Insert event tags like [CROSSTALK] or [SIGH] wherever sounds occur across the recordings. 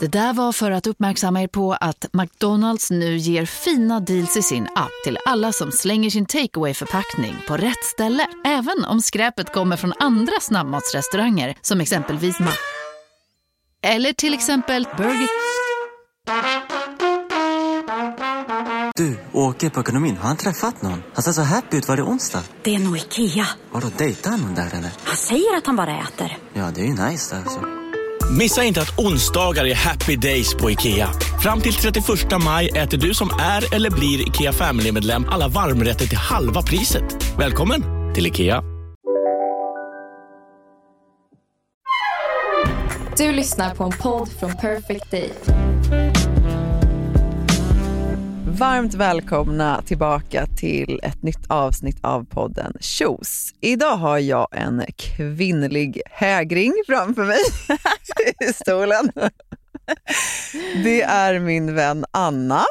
Det där var för att uppmärksamma er på att McDonalds nu ger fina deals i sin app till alla som slänger sin takeaway förpackning på rätt ställe. Även om skräpet kommer från andra snabbmatsrestauranger som exempelvis Ma... Eller till exempel Burger... Du, åker på ekonomin. Har han träffat någon? Han ser så happy ut. Var det onsdag? Det är nog Ikea. Har du dejtar han någon där eller? Han säger att han bara äter. Ja, det är ju nice där alltså. Missa inte att onsdagar är happy days på IKEA. Fram till 31 maj äter du som är eller blir IKEA Family-medlem alla varmrätter till halva priset. Välkommen till IKEA. Du lyssnar på en podd från Perfect Day. Varmt välkomna tillbaka till ett nytt avsnitt av podden Tjos. Idag har jag en kvinnlig hägring framför mig [LAUGHS] i stolen. Det är min vän Anna.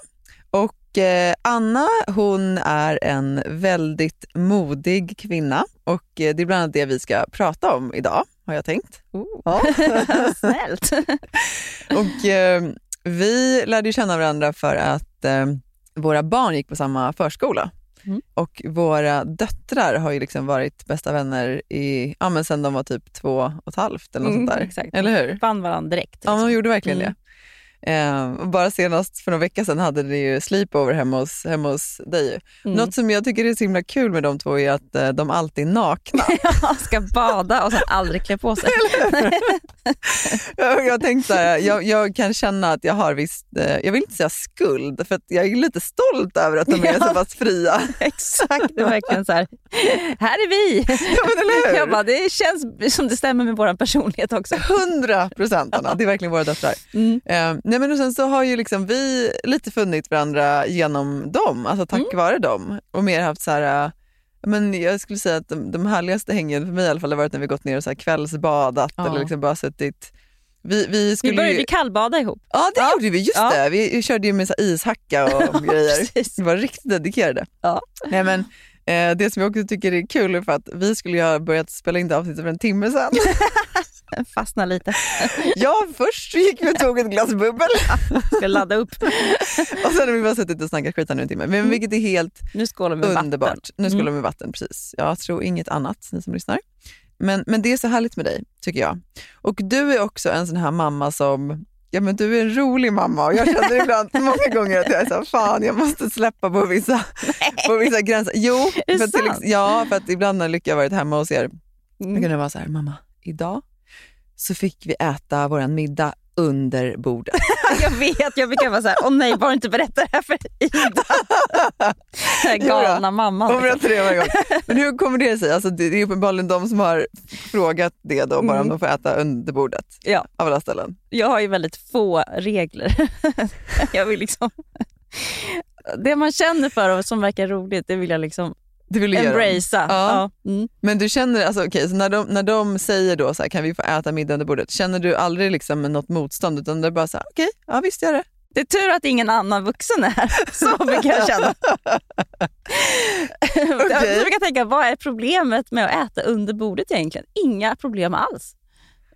Och eh, Anna hon är en väldigt modig kvinna och eh, det är bland annat det vi ska prata om idag har jag tänkt. Oh. [LAUGHS] Snällt. och eh, vi lärde känna varandra för att eh, våra barn gick på samma förskola. Mm. Och våra döttrar har ju liksom varit bästa vänner i, ja, men sen de var typ två och ett halvt eller något Mm, sånt där. exakt. Eller hur? Fann varandra direkt. Ja, liksom. de gjorde verkligen Mm. det. Eh, och bara senast för några veckor sedan hade ni ju sleepover hemma hos, hemma hos dig. Mm. Något som jag tycker är så himla kul med de två är att eh, de alltid är nakna. [LAUGHS] Ja, ska bada och sen aldrig klä på sig. [LAUGHS] jag, jag tänkte här, jag, jag kan känna att jag har visst, eh, jag vill inte säga skuld, för att jag är lite stolt över att de är Ja. så pass fria. [LAUGHS] Exakt, det är verkligen så här. Här är vi! Ja, men eller hur? Jag bara, det känns som det stämmer med vår personlighet också. 100 procent Anna, det är verkligen våra döttrar. Mm. Eh, nej men och sen så har ju liksom vi lite funnit varandra genom dem, alltså tack Mm. vare dem. Och mer haft så här, eh, men jag skulle säga att de, de härligaste hängen för mig i alla fall har varit när vi gått ner och så här kvällsbadat Ja. eller liksom bara suttit. Vi, vi, Vi skulle började ju, kallbada ihop. Ja det Ja. gjorde vi, just Ja. det. Vi körde ju med så ishacka och [LAUGHS] grejer. Vi var riktigt dedikerade. Ja. Nej, men, eh, det som jag också tycker är kul är för att vi skulle ju ha börjat spela in det avsnittet för en timme sedan. [LAUGHS] Fastna lite. [LAUGHS] ja, först gick vi och tog ett glas bubbel Ska ladda upp. [LAUGHS] och sen har vi bara suttit och snackat skit här nu en timme. Men vilket är helt Nu skålar vi underbart. vatten. Nu skålar Mm. vi med vatten, precis. Jag tror inget annat, ni som lyssnar. Men, men det är så härligt med dig, tycker jag. Och du är också en sån här mamma som Ja men du är en rolig mamma och jag känner [LAUGHS] ibland många gånger att jag är så här, fan jag måste släppa på vissa, på vissa gränser. Jo, för till, ja, för att ibland när Lycka har varit hemma hos er, då Mm. kan det vara så här, mamma idag så fick vi äta vår middag under bordet. [LAUGHS] Jag vet, jag brukar vara såhär, åh nej, bara inte berätta det här för Ida. [LAUGHS] Den galna mamman. Hon liksom. berättar det varje gång. Men hur kommer det sig? Alltså, det det är uppenbarligen de som har frågat det då, bara om Mm. de får äta under bordet Ja. av alla ställen. Jag har ju väldigt få regler. [LAUGHS] jag vill liksom... Det man känner för och som verkar roligt, det vill jag liksom Vill du göra. embracea. Ja. Ja. Mm. Men du känner, alltså, okej, så när de, när de säger då så här, kan vi få äta middag under bordet, känner du aldrig liksom något motstånd utan det är bara så här, okej, ja visst gör det. Det är tur att ingen annan vuxen är här. [LAUGHS] Så brukar jag känna. [LAUGHS] Jag brukar tänka, vad är problemet med att äta under bordet egentligen? Inga problem alls.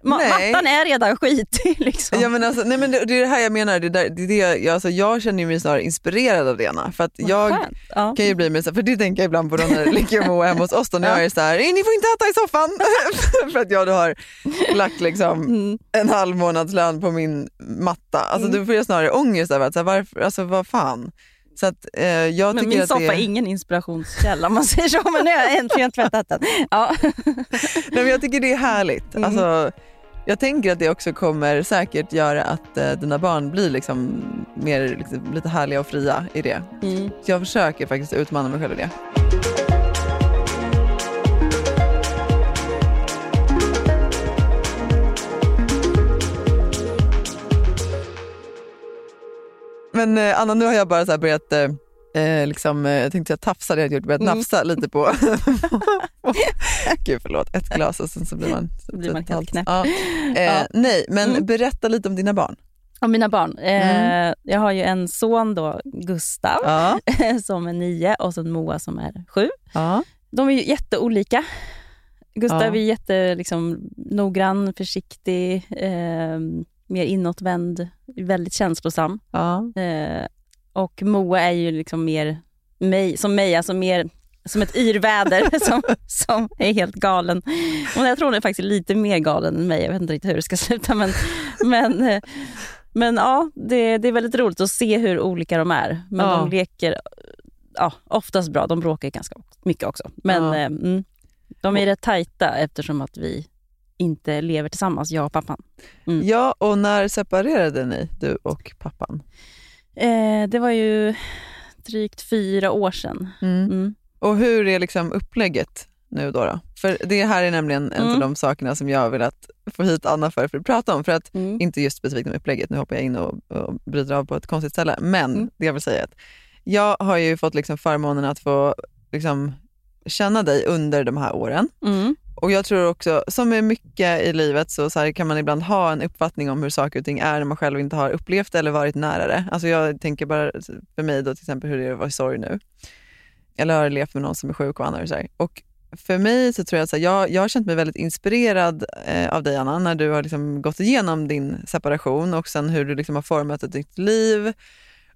Ma- Nej. mattan är redan skitig. Liksom. Ja, men alltså, nej, men det, det är det här jag menar, det, där, det det jag, alltså, jag känner mig snarare inspirerad av det Ena, för att Vad jag. Ja. kan ju bli med, för det tänker jag ibland på då när Lycka och Moa är hemma hos oss, då när Ja. jag är så här, ni får inte äta i soffan, [LAUGHS] för att jag då har lagt liksom Mm. en halv månadslön på min matta. Alltså Mm. då får jag snarare ångest över att, så här, varför, alltså vad fan. Så att, eh, jag Men min soffa är ingen inspirationskälla om man säger så. Men nu har jag äntligen tvättat den. Ja. nej, men jag tycker det är härligt. Mm. Jag tänker att det också kommer säkert göra att eh, dina barn blir liksom mer liksom, lite härliga och fria i det. Mm. Så jag försöker faktiskt utmana mig själv i det. Men eh, Anna, nu har jag bara börjat, eh, eh, liksom, eh, jag tänkte säga tafsa, det har jag gjort, börjat Mm. nafsa lite på, [LAUGHS] gud förlåt, ett glas och sen så blir man, Så blir man helt totalt- knäpp. Ja. Eh, Ja. Nej, men Mm. berätta lite om dina barn. Och mina barn. Eh, Mm. Jag har ju en son då, Gustav, Ja. [LAUGHS] som är nio och sen Moa som är sju. Ja. De är ju jätteolika. Gustav Ja. är jätte, liksom, noggrann, försiktig. Eh, mer inåtvänd, väldigt känslosam. Ja. Eh, och Moa är ju liksom mer mig, som mig, alltså mer som ett yrväder [LAUGHS] som, som är helt galen. Och jag tror hon är faktiskt lite mer galen än mig. Jag vet inte riktigt hur det ska [LAUGHS] sluta. Men, men, eh, men ja, det, det är väldigt roligt att se hur olika de är. Men Ja. de leker ja, oftast bra. De bråkar ganska mycket också. Men Ja. eh, mm, de är rätt tajta eftersom att vi inte lever tillsammans, jag och pappan. Mm. ja, och när separerade ni, du och pappan? Eh, det var ju drygt fyra år sedan. Mm. Och hur är liksom upplägget nu då? då? För det här är nämligen en av Mm. de sakerna som jag har velat få hit Anna för, för att prata om. För att, Mm. inte just specifikt om upplägget, nu hoppar jag in och, och bryter av på ett konstigt ställe. Men Mm. det jag vill säga är att jag har ju fått liksom förmånen att få liksom känna dig under de här åren. Mm. Och jag tror också, som med mycket i livet så, så här, kan man ibland ha en uppfattning om hur saker och ting är när man själv inte har upplevt det eller varit nära det. Alltså jag tänker bara för mig då till exempel hur det är att vara i sorg nu. Eller har levt med någon som är sjuk och annat. Så här. Och för mig så tror jag att jag, jag har känt mig väldigt inspirerad eh, av dig Anna när du har liksom gått igenom din separation och sen hur du liksom har format ett nytt liv.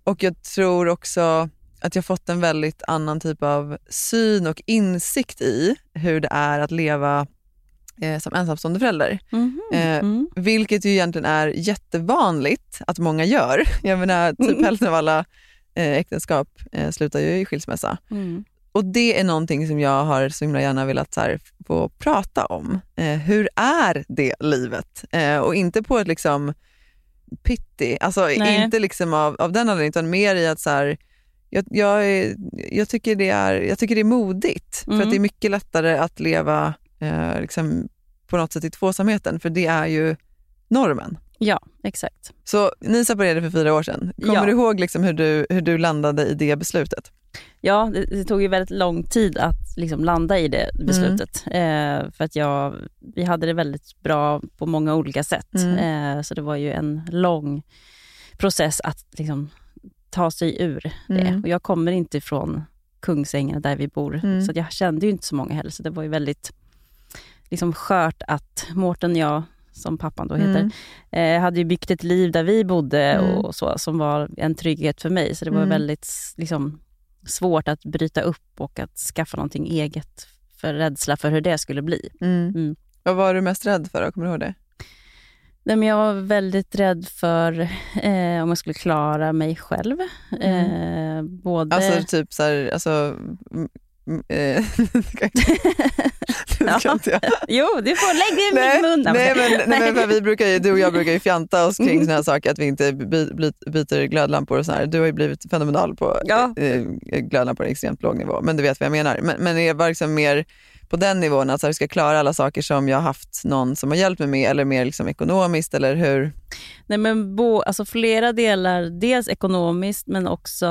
Och jag tror också att jag fått en väldigt annan typ av syn och insikt i hur det är att leva eh, som ensamstående förälder. Mhm. Eh, Mm. Vilket ju egentligen är jättevanligt att många gör. Jag menar, typ [LAUGHS] hälften av alla eh, äktenskap eh, slutar ju i skilsmässa. Mm. Och det är någonting som jag har så himla gärna velat så här, få prata om. Eh, hur är det livet? Eh, och inte på ett liksom pitty, alltså Nej. inte liksom av, av den anledningen utan mer i att så här, jag, jag, jag, tycker det är, jag tycker det är modigt. För Mm. att det är mycket lättare att leva eh, liksom på något sätt i tvåsamheten, för det är ju normen. Ja, exakt. Så ni separerade för fyra år sedan. Kommer Ja. du ihåg liksom hur, du, hur du landade i det beslutet? Ja, det, det tog ju väldigt lång tid att liksom landa i det beslutet. Eh, för att jag, vi hade det väldigt bra på många olika sätt. Mm. Eh, så det var ju en lång process att liksom, ta sig ur det. Mm. Och jag kommer inte ifrån Kungsängen där vi bor, Mm. så jag kände ju inte så många heller. Så det var ju väldigt liksom, skört att Mårten och jag, som pappan då heter, Mm. eh, hade ju byggt ett liv där vi bodde Mm. och så, som var en trygghet för mig. Så det var Mm. väldigt liksom, svårt att bryta upp och att skaffa någonting eget för rädsla för hur det skulle bli. Mm. Vad var du mest rädd för? då? Kommer du ihåg det? Nej, men jag var väldigt rädd för eh, om jag skulle klara mig själv. Eh, både... Alltså typ så här, alltså... mm, mm, eh, [LAUGHS] [LAUGHS] Ja. Jo, du får lägga det i min mun. nej, men, nej, men för vi brukar ju, du och jag brukar ju fjanta oss kring Mm. såna här saker, att vi inte by, by, byter glödlampor och så här. Du har ju blivit fenomenal på Ja. eh, glödlampor på en extremt låg nivå, men du vet vad jag menar. Men, men det var liksom mer på den nivån, att så här, vi ska klara alla saker som jag har haft någon som har hjälpt mig med, eller mer liksom ekonomiskt, eller hur? Nej, men bo, alltså flera delar, dels ekonomiskt men också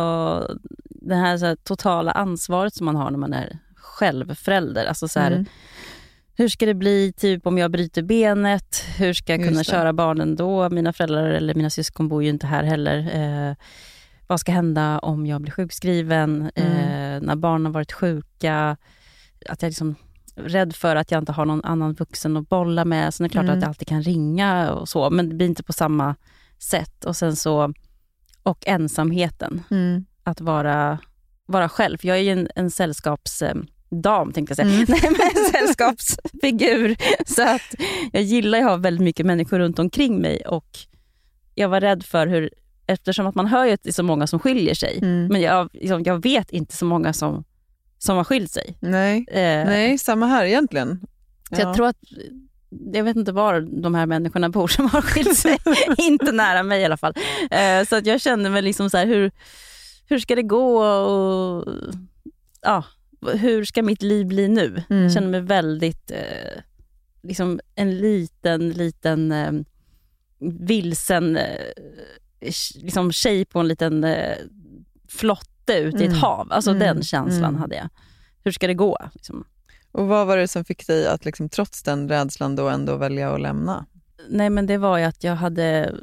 det här, så här totala ansvaret som man har när man är själv förälder. Alltså så här, Mm. Hur ska det bli typ om jag bryter benet? Hur ska jag kunna köra barnen då? Mina föräldrar eller mina syskon bor ju inte här heller. Eh, vad ska hända om jag blir sjukskriven? Mm. Eh, när barnen har varit sjuka? Att jag liksom rädd för att jag inte har någon annan vuxen att bolla med. Sen är det klart Mm. att jag alltid kan ringa och så, men det blir inte på samma sätt. Och sen så, och ensamheten. Mm. Att vara, vara själv. Jag är ju en, en sällskapsdam, tänkte jag säga. Mm. [LAUGHS] Nej, men en sällskapsfigur. [LAUGHS] Så att jag gillar att ha väldigt mycket människor runt omkring mig. Och jag var rädd för hur, eftersom att man hör ju att det är så många som skiljer sig. Mm. Men jag, liksom, jag vet inte så många som, som har skilt sig. Nej. Eh, Nej, samma här egentligen. Så jag tror att, jag vet inte var de här människorna bor som har skilt sig. [LAUGHS] inte nära mig i alla fall. Eh, så att jag kände mig liksom så här, hur, hur ska det gå? Och, ja, hur ska mitt liv bli nu? Mm. Jag känner mig väldigt, eh, liksom en liten, liten eh, vilsen eh, liksom tjej på en liten eh, flotte ute i Mm. ett hav. Alltså Mm. den känslan Mm. hade jag. Hur ska det gå? Liksom. Och vad var det som fick dig att liksom, trots den rädslan då ändå välja att lämna? Nej men det var ju att jag hade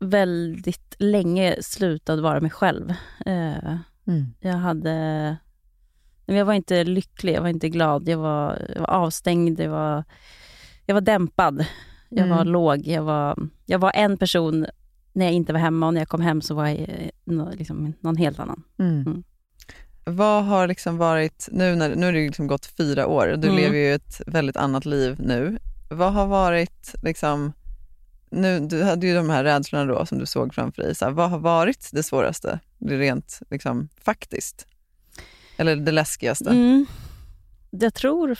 väldigt länge slutat vara mig själv. Eh, jag hade... men Jag var inte lycklig, jag var inte glad, jag var, jag var avstängd, jag var, jag var dämpad. Jag Mm. var låg. Jag var, jag var en person när jag inte var hemma och när jag kom hem så var jag eh, liksom någon helt annan. Mm. Mm. Vad har liksom varit, nu, när, nu har det liksom gått fyra år och du Mm. lever ju ett väldigt annat liv nu. Vad har varit, liksom, nu, du hade ju de här rädslorna då som du såg framför dig. Så här, vad har varit det svåraste, det rent liksom, faktiskt? Eller det läskigaste? Mm. Jag tror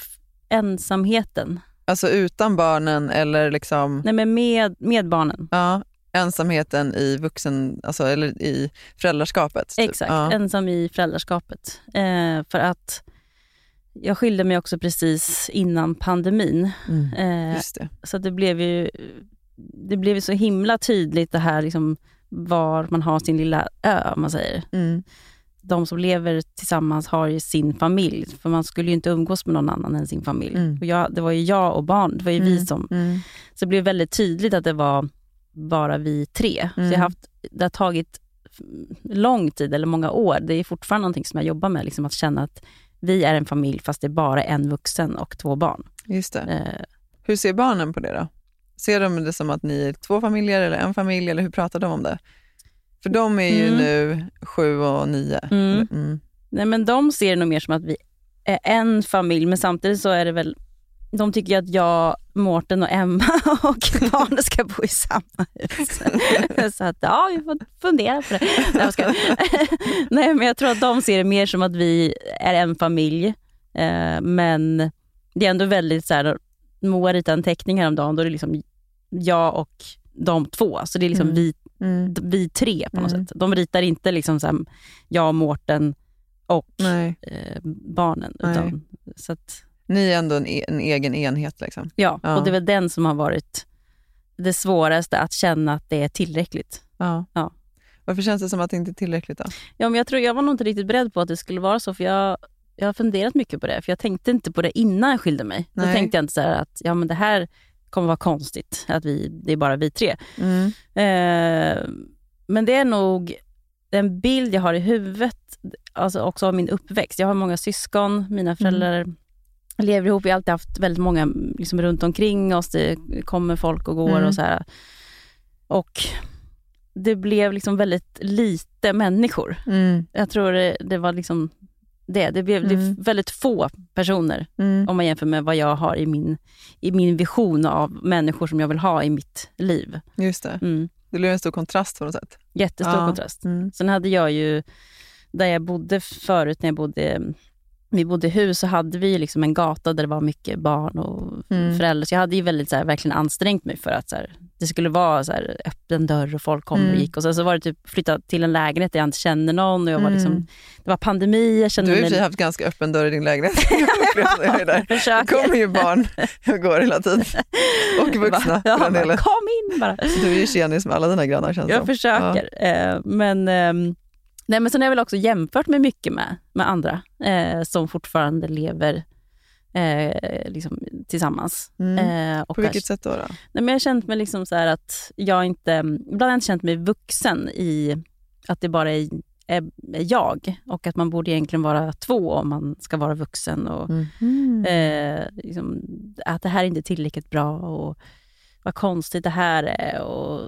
ensamheten. Alltså utan barnen eller liksom, Nej, men med, med barnen. ja, ensamheten i vuxen, alltså, eller i föräldraskapet? typ. Exakt, Ja. ensam i föräldraskapet. Eh, för att jag skilde mig också precis innan pandemin. Mm. Eh, Just det. så det blev ju det blev så himla tydligt det här liksom var man har sin lilla ö, om man säger. Mm. De som lever tillsammans har ju sin familj, för man skulle ju inte umgås med någon annan än sin familj. Mm. Och jag, det var ju jag och barn, det var ju vi som... Mm. Så det blev väldigt tydligt att det var bara vi tre. Så Mm. jag har haft, det har tagit lång tid, eller många år. Det är fortfarande någonting som jag jobbar med, liksom att känna att vi är en familj fast det är bara en vuxen och två barn. Just det. Eh, Hur ser barnen på det då? Ser de det som att ni är två familjer eller en familj eller hur pratar de om det? För de är ju Mm. nu sju och nio. Mm. Mm. Nej, men de ser det nog mer som att vi är en familj, men samtidigt så är det väl... De tycker att jag, Mårten och Emma [LAUGHS] och barnen ska bo i samma hus. [LAUGHS] så att ja, vi får fundera på det. Nej, skojar. [LAUGHS] Nej, men jag tror att de ser det mer som att vi är en familj. Eh, men det är ändå väldigt så här, Moa ritade en teckning häromdagen, då är det liksom jag och de två. Så det är liksom Mm. vi Mm. vi tre på något Mm. sätt. De ritar inte liksom så här, jag, Mårten och eh, barnen. Nej. Utan, så att, ni är ändå en, e- en egen enhet. Liksom. ja, Ja. och det är väl den som har varit det svåraste, att känna att det är tillräckligt. Ja. Ja. Varför känns det som att det inte är tillräckligt då? Ja, men jag, tror, jag var nog inte riktigt beredd på att det skulle vara så, för jag, jag har funderat mycket på det. För jag tänkte inte på det innan jag skilde mig. Då Nej. tänkte jag inte så att ja, men det här kommer vara konstigt, att vi, det är bara vi tre. Mm. Eh, men det är nog den bild jag har i huvudet, alltså också av min uppväxt. Jag har många syskon, mina föräldrar lever ihop. Vi har alltid haft väldigt många liksom, runt omkring oss. Det kommer folk och går Mm. och så här. Och det blev liksom väldigt lite människor. Mm. Jag tror det, det var liksom det. Det blev det Mm. är väldigt få personer Mm. om man jämför med vad jag har i min, i min vision av människor som jag vill ha i mitt liv. Just det. Mm. Det blev en stor kontrast på något sätt. Jättestor Ja. kontrast. Mm. Sen hade jag ju, där jag bodde förut, när jag bodde, vi bodde i hus, så hade vi liksom en gata där det var mycket barn och Mm. föräldrar. Så jag hade ju väldigt, så här, verkligen ansträngt mig för att så här, det skulle vara så här, öppen dörr och folk kom och Mm. gick. Och sen så var det typ flytta till en lägenhet där jag inte kände någon. Och jag var Mm. liksom, det var pandemi, jag Du kände har i och mig... haft ganska öppen dörr i din lägenhet. [LAUGHS] Jag det där. [LAUGHS] Det försöker. kommer ju barn och går hela tiden. [LAUGHS] Och vuxna Ja, bara, kom in bara. Så du är ju tjenis med alla dina grannar känns Jag som. försöker. Eh, men, ehm, nej, men sen har jag väl också jämfört mig mycket med, med andra eh, som fortfarande lever eh, liksom, tillsammans. Mm. Eh, På vilket sätt då? då? nej, men jag har känt mig liksom så att jag inte... Ibland har jag inte känt mig vuxen i att det bara är, är, är jag och att man borde egentligen vara två om man ska vara vuxen. Och, Mm. eh, liksom, att det här är inte tillräckligt bra och vad konstigt det här är. Och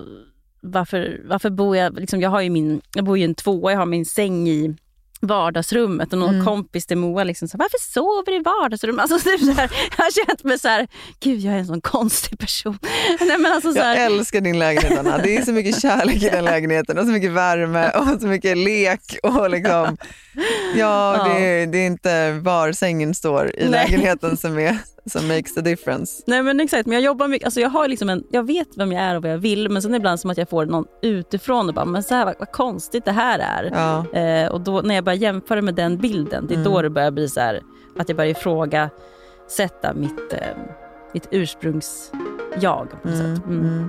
varför, varför bor jag... Liksom, jag, har ju min, jag bor ju i en tvåa, jag har min säng i vardagsrummet och någon Mm. kompis till Moa liksom så varför sover du i vardagsrummet? Alltså, [LAUGHS] typ så här, jag har känt mig så här, gud jag är en sån konstig person. [LAUGHS] Nej, men alltså, så Jag här, älskar din lägenhet Anna. Det är så mycket kärlek i den [LAUGHS] lägenheten och så mycket värme och så mycket lek. Och liksom, ja, Ja. Det, är, det är inte var sängen står i Nej. lägenheten som, är, som makes the difference. Nej men exakt, men jag jobbar mycket, alltså jag har liksom en, jag vet vem jag är och vad jag vill men sen ibland som att jag får någon utifrån och bara, men så här, vad, vad konstigt det här är. Ja. Eh, och då när jag börjar jämföra med den bilden, det är då det börjar bli så här, att jag börjar ifrågasätta mitt, eh, mitt ursprungs-jag på något Mm, sätt. Mm.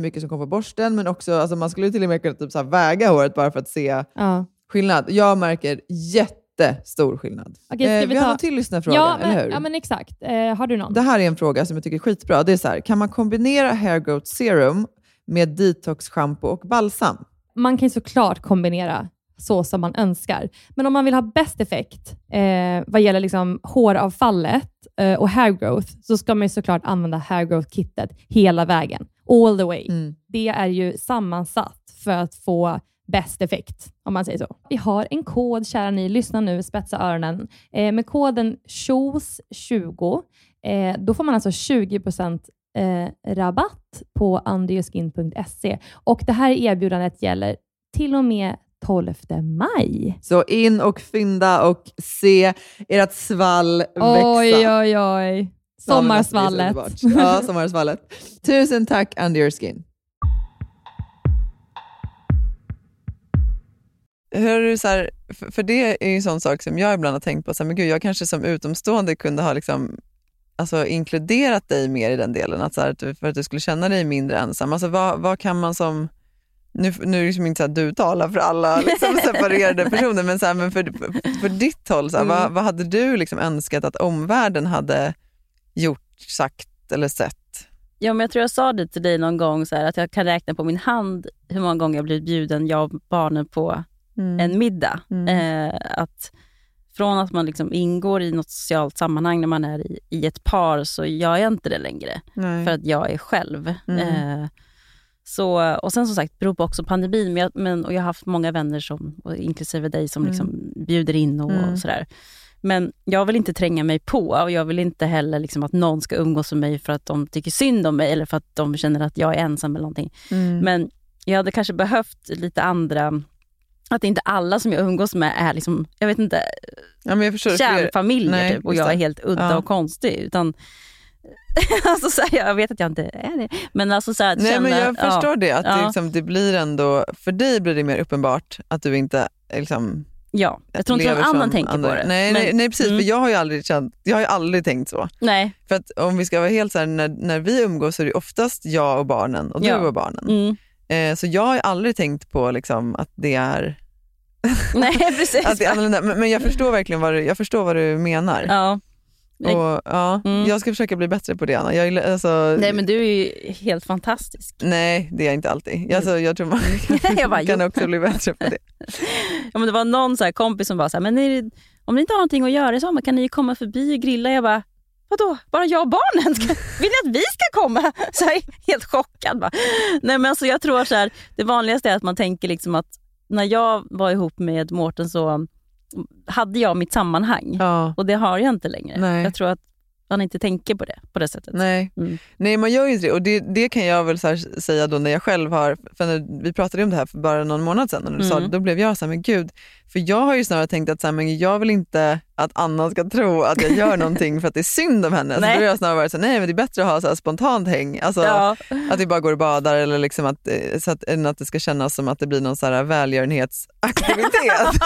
hur mycket som kommer på borsten, men också alltså, man skulle till och med kunna typ, så väga håret bara för att se ja. skillnad. Jag märker jättestor skillnad. Okej, Eh, vi vi har ta- en till lyssnarfråga, Ja, eller men, hur? ja, men exakt. Eh, har du någon? Det här är en fråga som jag tycker är skitbra. Det är så här, kan man kombinera hair growth serum med detox shampoo och balsam? Man kan ju såklart kombinera så som man önskar. Men om man vill ha bäst effekt eh, vad gäller liksom håravfallet eh, och hair growth, så ska man ju såklart använda hair growth-kittet hela vägen. All the way. Mm. Det är ju sammansatt för att få bäst effekt, om man säger så. Vi har en kod, kära ni, lyssna nu, spetsa öronen. Eh, med koden SHOES20, eh, då får man alltså 20% eh, rabatt på underyourskin.se. Och det här erbjudandet gäller till och med 12 maj. Så in och fynda och se ert svall växa. Oj, oj, oj. Alltså, Sommarsvallet. så underbart. Ja, [LAUGHS] sommarsvallet. Tusen tack Under Your Skin. Hör du, så här, för, det är ju en sån sak som jag ibland har tänkt på, så här, men gud, jag kanske som utomstående kunde ha liksom, alltså, inkluderat dig mer i den delen, att, så här, att du, för att du skulle känna dig mindre ensam. Alltså, vad, vad kan man som, nu, nu är det liksom inte så att du talar för alla [LAUGHS] liksom, separerade personer, men, så här, men för, för, för ditt håll, så här, vad, vad hade du liksom önskat att omvärlden hade gjort, sagt eller sett? Ja, men jag tror jag sa det till dig någon gång, så här, att jag kan räkna på min hand hur många gånger jag blivit bjuden, jag och barnen, på en middag. Eh, att från att man liksom ingår i något socialt sammanhang när man är i, i ett par, så gör jag inte det längre. Nej. För att jag är själv. Mm. Eh, så, och sen som sagt, beror på också pandemin. Men jag, men, och jag har haft många vänner, som, inklusive dig, som liksom bjuder in och, Mm. och sådär. Men jag vill inte tränga mig på och jag vill inte heller liksom att någon ska umgås med mig för att de tycker synd om mig eller för att de känner att jag är ensam eller någonting. Mm. Men jag hade kanske behövt lite andra, att inte alla som jag umgås med är liksom, jag vet inte, Ja, jag förstår, för- kärnfamiljer Nej, typ, och jag är helt udda Ja. och konstig. Utan, [LAUGHS] alltså, så här, jag vet att jag inte är det. Men alltså så här, Nej, känna, men jag ja, förstår det. Att det, Ja. liksom, det blir ändå, för dig blir det mer uppenbart att du inte liksom, Ja, jag tror inte någon annan tänker andra. på det. Nej, Men- nej, nej precis. Mm. För jag har ju aldrig, känt, jag har aldrig tänkt så. Nej. För att om vi ska vara helt så här, när, när vi umgås så är det oftast jag och barnen och du Ja. och barnen. Mm. Eh, så jag har ju aldrig tänkt på liksom, att det är, Nej, precis. [LAUGHS] att det är annorlunda. Men, men jag förstår verkligen vad du, jag förstår vad du menar. ja. Och, ja, Mm. Jag ska försöka bli bättre på det Anna. Jag, alltså, Nej, men du är ju helt fantastisk. nej, det är jag inte alltid. Alltså, jag tror man [LAUGHS] Jag bara, [LAUGHS] kan också bli bättre på det. Ja, men det var någon så kompis som bara så här, men det, om ni inte har någonting att göra i sommar kan ni ju komma förbi och grilla. Jag bara, vadå? Bara jag och barnen? Ska, [LAUGHS] vill ni att vi ska komma? Så här, helt chockad. Bara. Nej, men alltså, jag tror så här, det vanligaste är att man tänker liksom att när jag var ihop med Mårten så hade jag mitt sammanhang. Ja. Och det har jag inte längre. Nej. Jag tror att man inte tänker på det på det sättet. Nej. Mm. Nej, man gör ju inte det. Och det, det kan jag väl säga då när jag själv har, för när vi pratade om det här för bara någon månad sedan och du sa Mm. det, då blev jag så här, men gud, för jag har ju snarare tänkt att så här, men jag vill inte att Anna ska tro att jag gör någonting för att det är synd om henne. Så Nej. då har jag snarare varit så här, nej men det är bättre att ha så här spontant häng. Alltså, Ja. Att vi bara går och badar eller liksom att, eh, så att, än att det ska kännas som att det blir någon så här välgörenhetsaktivitet.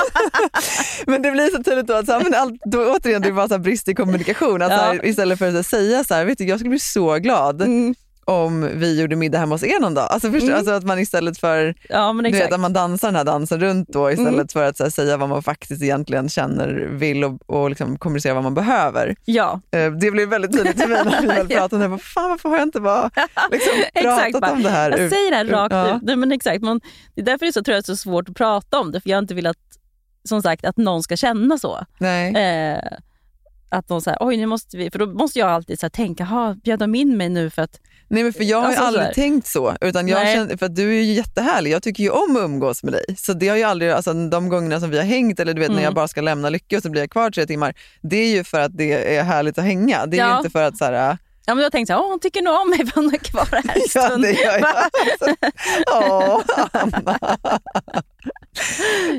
[LAUGHS] men det blir så tydligt då att så här, men allt, då, återigen det är bara så brist i kommunikation. Att, Ja. istället för att säga så här, vet du, jag skulle bli så glad Mm. Om vi gjorde middag hemma hos er någon dag. Alltså, förstå, Mm. alltså att man istället för ja, men du exakt. vet, att man dansar den här dansen runt då istället Mm. för att här, säga vad man faktiskt egentligen känner, vill och, och liksom kommunicera vad man behöver. Ja, Eh, Det blev väldigt tydligt för mig när vi väl pratade. Jag bara, Fan, varför har jag inte bara [LAUGHS] liksom, Exakt, pratat bara, om det här? Jag säger det här rakt ja. ut. Nej, men exakt, man, det är därför det är så, tror jag, så svårt att prata om det, för jag har inte velat som sagt att någon ska känna så. Nej. Eh, att de säger oj nu måste vi, för då måste jag alltid så här, tänka, ha bjöd de in mig nu för att Nej men för jag har ju Alltså, så aldrig tänkt så. Utan jag känner, för du är ju jättehärlig. Jag tycker ju om att umgås med dig. Så det har ju aldrig, alltså, de gångerna som vi har hängt eller du vet när Mm. jag bara ska lämna Lycka och så blir jag kvar tre timmar. Det är ju för att det är härligt att hänga. Det är ju Ja. inte för att så här, Ja, men jag tänkte så här, hon tycker nog om mig [LAUGHS] för hon är kvar här en Ja, stund. [LAUGHS] [LAUGHS] Åh, Anna.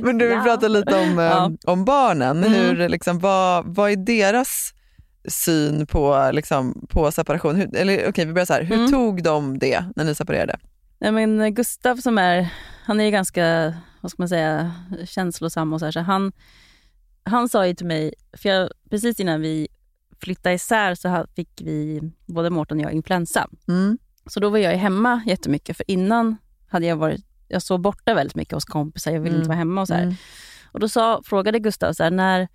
Men du vill Ja. prata lite om, eh, Ja. om barnen. Mm. Hur, liksom, vad, vad är deras syn på, liksom, på separation? Hur, eller, okej, vi börjar så här. Hur Mm. tog de det när ni separerade? Nej, men Gustav som är, han är ju ganska, vad ska man säga, känslosam och så här, så han, han sa ju till mig, för jag, precis innan vi flyttade isär så fick vi, både Mårten och jag, influensa. Mm. Så då var jag hemma jättemycket, för innan hade jag varit, jag sov borta väldigt mycket hos kompisar, jag ville Mm. inte vara hemma och så här. Mm. Och då sa, frågade Gustav så här, när,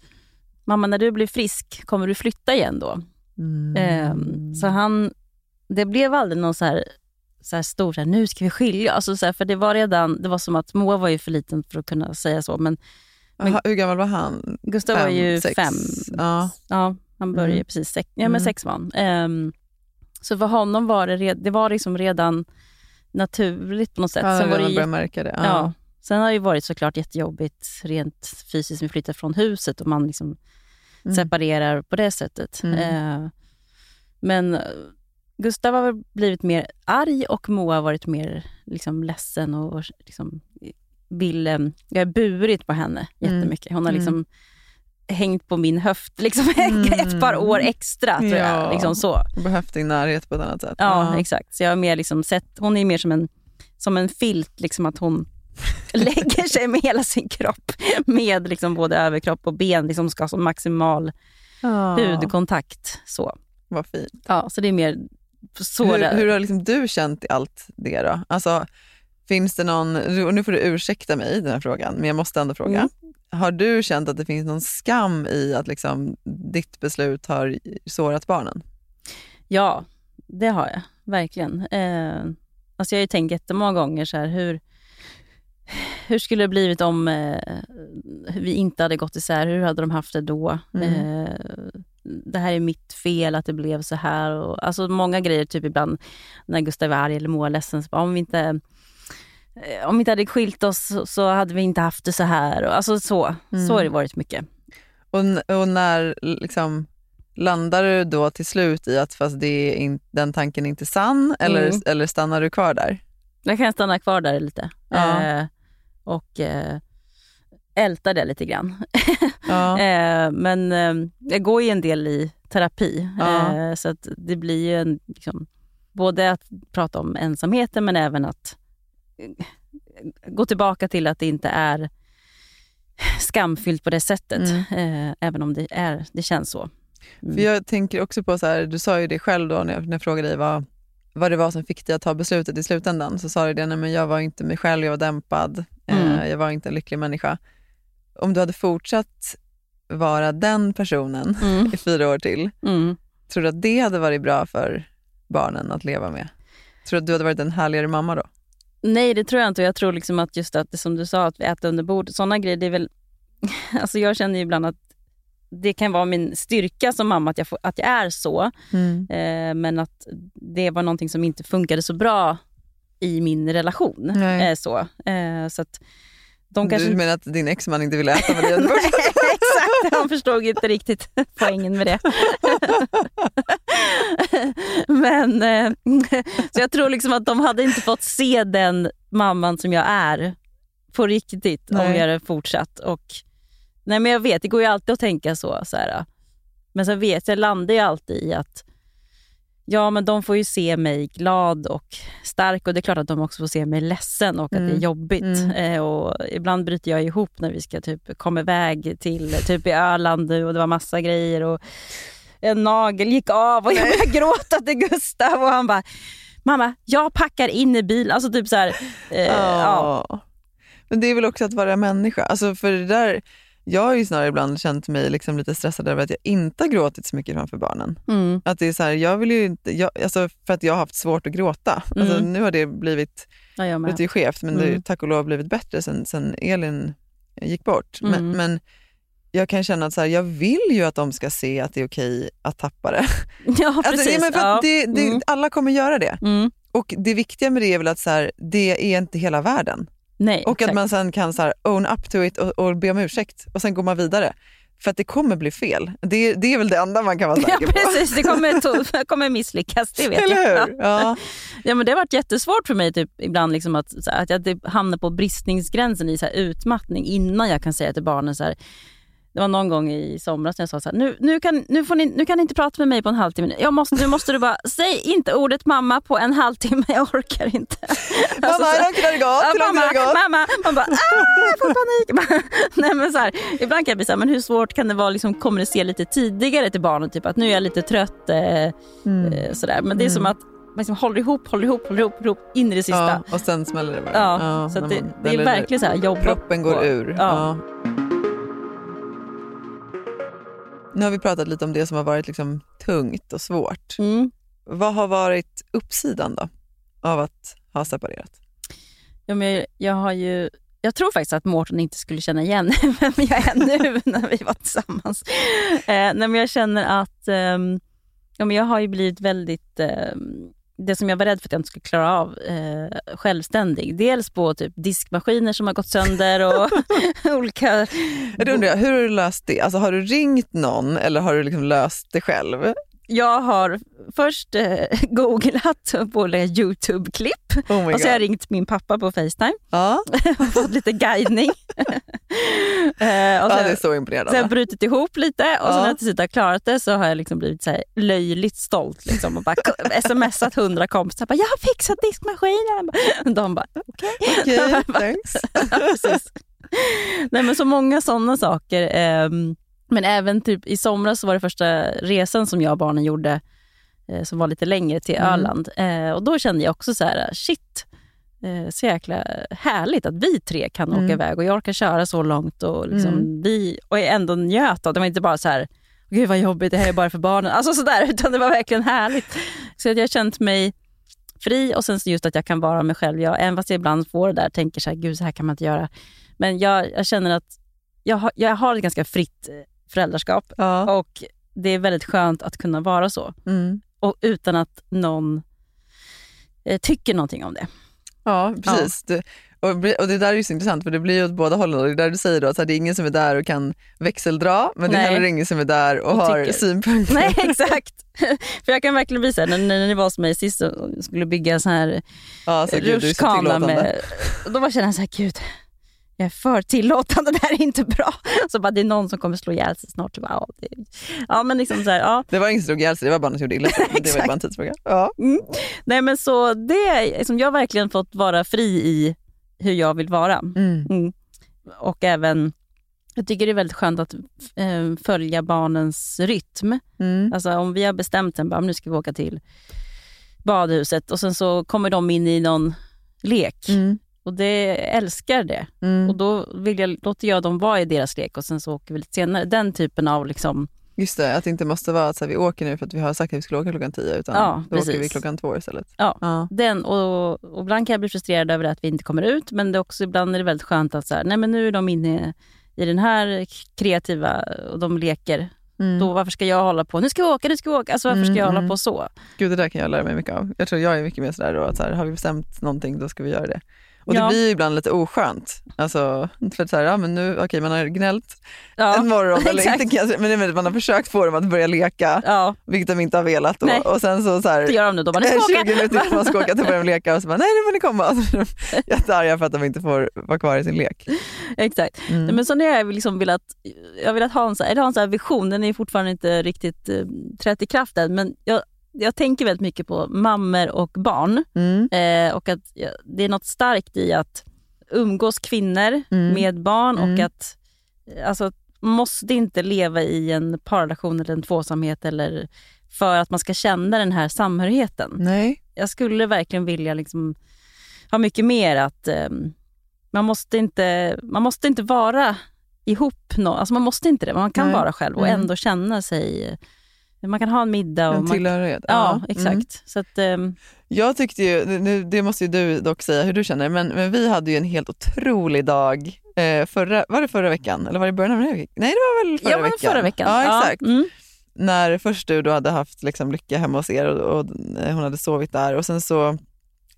mamma när du blir frisk, kommer du flytta igen då? Mm. Ehm, så han, det blev aldrig någon så här, så här stor, så här, nu ska vi skilja alltså så här, För det var redan, det var som att Moa var ju för liten för att kunna säga så. Men Aha, hur gammal var han? Gustav var ju sex? fem. Ja. Ja, han började Mm. precis, sex, ja, men Mm. sex var han. Ehm, så för honom var det, det var liksom redan naturligt på något sätt. Han Sen hade var det redan börjat märka det. Ja. Sen har det ju varit såklart jättejobbigt rent fysiskt vi flyttar från huset och man liksom Mm. separerar på det sättet. Mm. Eh, men eh, Gustav har blivit mer arg och Moa har varit mer liksom, ledsen och liksom, vill, eh, jag har burit på henne Mm. jättemycket. Hon har Mm. liksom hängt på min höft liksom, [LAUGHS] Mm. ett par år extra. Tror Ja. jag. Liksom så. Behövt din närhet på ett annat sätt. Ja, exakt. Så jag har mer liksom sett, hon är mer som en, som en filt, liksom att hon [LAUGHS] lägger sig med hela sin kropp. Med liksom både överkropp och ben, liksom ska ha maximal Ja. hudkontakt. Så. Vad fint. Ja, så det är mer så Hur, där. hur har liksom du känt i allt det då? Alltså, finns det någon, nu får du ursäkta mig i den här frågan, men jag måste ändå fråga. Mm. Har du känt att det finns någon skam i att liksom ditt beslut har sårat barnen? Ja, det har jag. Verkligen. Eh, alltså jag har ju tänkt jättemånga gånger så här, hur, hur skulle det blivit om eh, vi inte hade gått isär? Hur hade de haft det då? Mm. Eh, det här är mitt fel att det blev så här. Och, alltså många grejer, typ ibland när Gustav är arg eller Moa ledsen, så bara, om vi inte eh, om vi inte hade skilt oss så, så hade vi inte haft det så här. Och, alltså så, Mm. så har det varit mycket. Och, och när liksom, landar du då till slut i att fast det är in, den tanken är inte sann eller, Mm. eller stannar du kvar där? Jag kan stanna kvar där lite. Ja. Eh, och eh, älta det lite grann. [LAUGHS] Ja. Eh, men eh, jag går ju en del i terapi. Ja. Eh, så att det blir ju en, liksom, både att prata om ensamheten men även att eh, gå tillbaka till att det inte är skamfyllt på det sättet. Eh, även om det, är, det känns så. Mm. För jag tänker också på, så här, du sa ju det själv då när jag, när jag frågade dig vad, vad det var som fick dig att ta beslutet i slutändan. Så sa du det, nej men jag var inte mig själv, jag var dämpad, Mm. eh, jag var inte en lycklig människa. Om du hade fortsatt vara den personen Mm. [LAUGHS] i fyra år till, Mm. tror du att det hade varit bra för barnen att leva med? Tror du att du hade varit en härligare mamma då? Nej, det tror jag inte. Jag tror liksom att just att det som du sa, att vi äter under bordet, sådana grejer, det är väl... [LAUGHS] Alltså jag känner ibland att det kan vara min styrka som mamma att jag, får, att jag är så. Eh, men att det var någonting som inte funkade så bra i min relation. Nej. Eh, så eh, så att de kanske... Du menar att din exman inte ville äta med dig [LAUGHS] bordet? Exakt, han förstod inte riktigt [LAUGHS] poängen med det. [LAUGHS] Men eh, Så jag tror liksom att de hade inte fått se den mamman som jag är på riktigt om Nej. jag hade fortsatt. Och, nej men jag vet, det går ju alltid att tänka så. så här, men så vet jag landar ju alltid i att Ja, men de får ju se mig glad och stark och det är klart att de också får se mig ledsen och att det är Mm. jobbigt. Mm. Eh, och ibland bryter jag ihop när vi ska typ komma iväg till typ i Öland nu och det var massa grejer och en nagel gick av och jag började gråta till Gustav och han bara Mamma, jag packar in i bilen. Alltså typ så här, eh, ja. Ja. Men det är väl också att vara människa. Alltså för det där, jag har ju snarare ibland känt mig liksom lite stressad över att jag inte har gråtit så mycket framför barnen. Mm, Att det är så här, jag vill ju inte, jag, alltså för att jag har haft svårt att gråta. Alltså Mm. nu har det blivit, ja, det ju skevt, men det Mm. tack och lov blivit bättre sen, sen Elin gick bort. Mm. Men, men jag kan känna att så här, jag vill ju att de ska se att det är okej att tappa det. [LAUGHS] Ja, precis. Alltså, men för ja. det, det, Mm. Alla kommer göra det. Mm. Och det viktiga med det är väl att så här, det är inte hela världen. Nej, Och att exakt. man sen kan så här, own up to it och, och be om ursäkt och sen går man vidare. För att det kommer bli fel. Det, det är väl det enda man kan vara [LAUGHS] Ja, säker på. precis. Det kommer, to- [LAUGHS] det kommer misslyckas, det vet jag. Eller hur? Ja. [LAUGHS] Ja, men det har varit jättesvårt för mig typ, ibland liksom att, att jag typ hamnar på bristningsgränsen i så här, utmattning innan jag kan säga till barnen så här, det var någon gång i somras när jag sa så här, nu, nu, kan, nu, får ni, nu kan ni inte prata med mig på en halvtimme. Jag måste, nu måste du bara, [LAUGHS] säg inte ordet mamma på en halvtimme, jag orkar inte. [LAUGHS] Mamma, så- hur långt har det gått? Ja, mamma, gått? mamma, man bara ah, jag får panik. [LAUGHS] Nej, men så här, ibland kan jag bli så här, men hur svårt kan det vara att liksom kommunicera lite tidigare till barnen? Typ att nu är jag lite trött. Eh, Mm. eh, sådär. Men det är som att man liksom håller ihop, håller ihop, håller ihop, håller ihop in i det sista. Ja, och sen smäller det bara. Ja, så när att det, det är verkligen så här jobba Proppen går på. ur. Ja. Ja. Nu har vi pratat lite om det som har varit liksom tungt och svårt. Mm. Vad har varit uppsidan då av att ha separerat? Ja, men jag, jag har ju jag tror faktiskt att Mårten inte skulle känna igen [LAUGHS] vem jag är nu [LAUGHS] när vi var tillsammans. Eh, nej, men jag känner att ehm, ja, men jag har ju blivit väldigt, ehm, det som jag var rädd för att jag inte skulle klara av, eh, självständig. Dels på typ diskmaskiner som har gått sönder och [LAUGHS] olika... Jag undrar, hur har du löst det? Alltså, har du ringt någon eller har du liksom löst det själv? Jag har först eh, [LAUGHS] googlat på olika YouTube-klipp Oh och så har jag ringt min pappa på Facetime Ja, [LAUGHS] och fått lite guidning. [LAUGHS] eh, och ja, sen, det är så imponerande. Har jag brutit ihop lite och sen Ja. när jag till slut har klarat det så har jag liksom blivit så löjligt stolt liksom och bara smsat hundra kompisar. Bara, jag har fixat diskmaskinen. De bara, okej. Okej, thanks. Precis. Nej, men så många sådana saker. ehm, men även typ i somras så var det första resan som jag och barnen gjorde eh, som var lite längre till Mm. Öland. Eh, och då kände jag också så här, shit, eh, så jäkla härligt att vi tre kan Mm. åka iväg och jag orkar köra så långt och, liksom Mm. vi, och ändå njöt av det. Var inte bara så här, gud vad jobbigt, det här är bara för barnen. Alltså sådär, [LAUGHS] utan det var verkligen härligt. Så att jag har känt mig fri och sen just att jag kan vara mig själv. Jag, även fast jag ibland får det där, tänker så här, gud så här kan man inte göra. Men jag, jag känner att jag har, jag har ett ganska fritt föräldraskap Ja. och det är väldigt skönt att kunna vara så. Mm. Och utan att någon eh, tycker någonting om det. Ja, precis. Du, och, och det där är ju så intressant för det blir ju åt båda hållen. Det är där du säger då, att det är ingen som är där och kan växeldra, men det är heller ingen som är där och, Och har tycker. synpunkter. Nej, [LAUGHS] exakt. För jag kan verkligen här, när, när ni var hos mig sist och skulle bygga en sån här Ja, så gud, med... Då bara känner jag så här, gud, jag är för tillåtande, [LAUGHS] det här är inte bra. Så bara, det är någon som kommer slå ihjäl sig snart. Så bara, ja, det, ja, men liksom så här, ja. Det var ingen som slog ihjäl sig, det var bara något som gjorde illa sig. [LAUGHS] Det var bara en tidsfråga. Ja. Mm. Nej, men så det liksom, jag har verkligen fått vara fri i hur jag vill vara. Mm. Mm. Och även, jag tycker det är väldigt skönt att eh, följa barnens rytm. Mm. Alltså om vi har bestämt sen, bara, nu ska vi åka till badhuset och sen så kommer de in i någon lek. Mm. Och det älskar det. Mm. Och då vill jag, låter jag dem vara i deras lek och sen så åker vi lite senare. Den typen av liksom, Just det, att det inte måste vara att så här, vi åker nu för att vi har sagt att vi skulle åka klockan tio, utan Ja, då åker vi precis. klockan två istället. Ja. Ja. den. Och, och ibland kan jag bli frustrerad över att vi inte kommer ut, men det är också, ibland är det väldigt skönt att så här, nej men nu är de inne i den här kreativa och de leker. Mm. Då, varför ska jag hålla på, nu ska vi åka, nu ska vi åka. Alltså varför ska jag Mm, hålla mm. på så? Gud, det där kan jag lära mig mycket av. Jag tror jag är mycket mer sådär då, att så här, har vi bestämt någonting då ska vi göra det. Och Ja. det blir ju ibland lite oskönt. Alltså, för att så här, ja, men nu, okej, man har gnällt Ja, en morgon, [LAUGHS] eller inte men det är man har försökt få dem att börja leka, ja, vilket de inte har velat. Då. Nej. Och sen så, så här, det gör de nu. Nu ska vi [LAUGHS] 20 åka. minuter innan man ska åka, då börjar de leka och så bara, nej nu får ni komma. [LAUGHS] Är jättearga för att de inte får vara kvar i sin lek. Exakt. Mm. Men så när jag liksom velat, jag har velat ha en, så här, eller ha en så vision, den är fortfarande inte riktigt eh, trätt i kraft än, men jag, jag tänker väldigt mycket på mammor och barn. Mm. Eh, och att det är något starkt i att umgås kvinnor Mm. med barn och Mm. att eh, alltså, måste inte leva i en parrelation eller en tvåsamhet eller för att man ska känna den här samhörigheten. Nej. Jag skulle verkligen vilja liksom ha mycket mer att ehm, man, måste inte, man måste inte vara ihop. No, alltså man måste inte det, man kan Nej. vara själv och Mm. ändå känna sig... Man kan ha en middag. Och En man, tillhörighet. ja, exakt. Mm. Så att, ehm, Jag tyckte ju, nu, det måste ju du dock säga hur du känner, men, men vi hade ju en helt otrolig dag eh, förra, var det förra veckan eller var det början av den här veckan? Nej det var väl förra ja, veckan? förra veckan. Ja exakt. Mm. När först du då hade haft liksom, Lycka hemma hos er och, och eh, hon hade sovit där och sen så,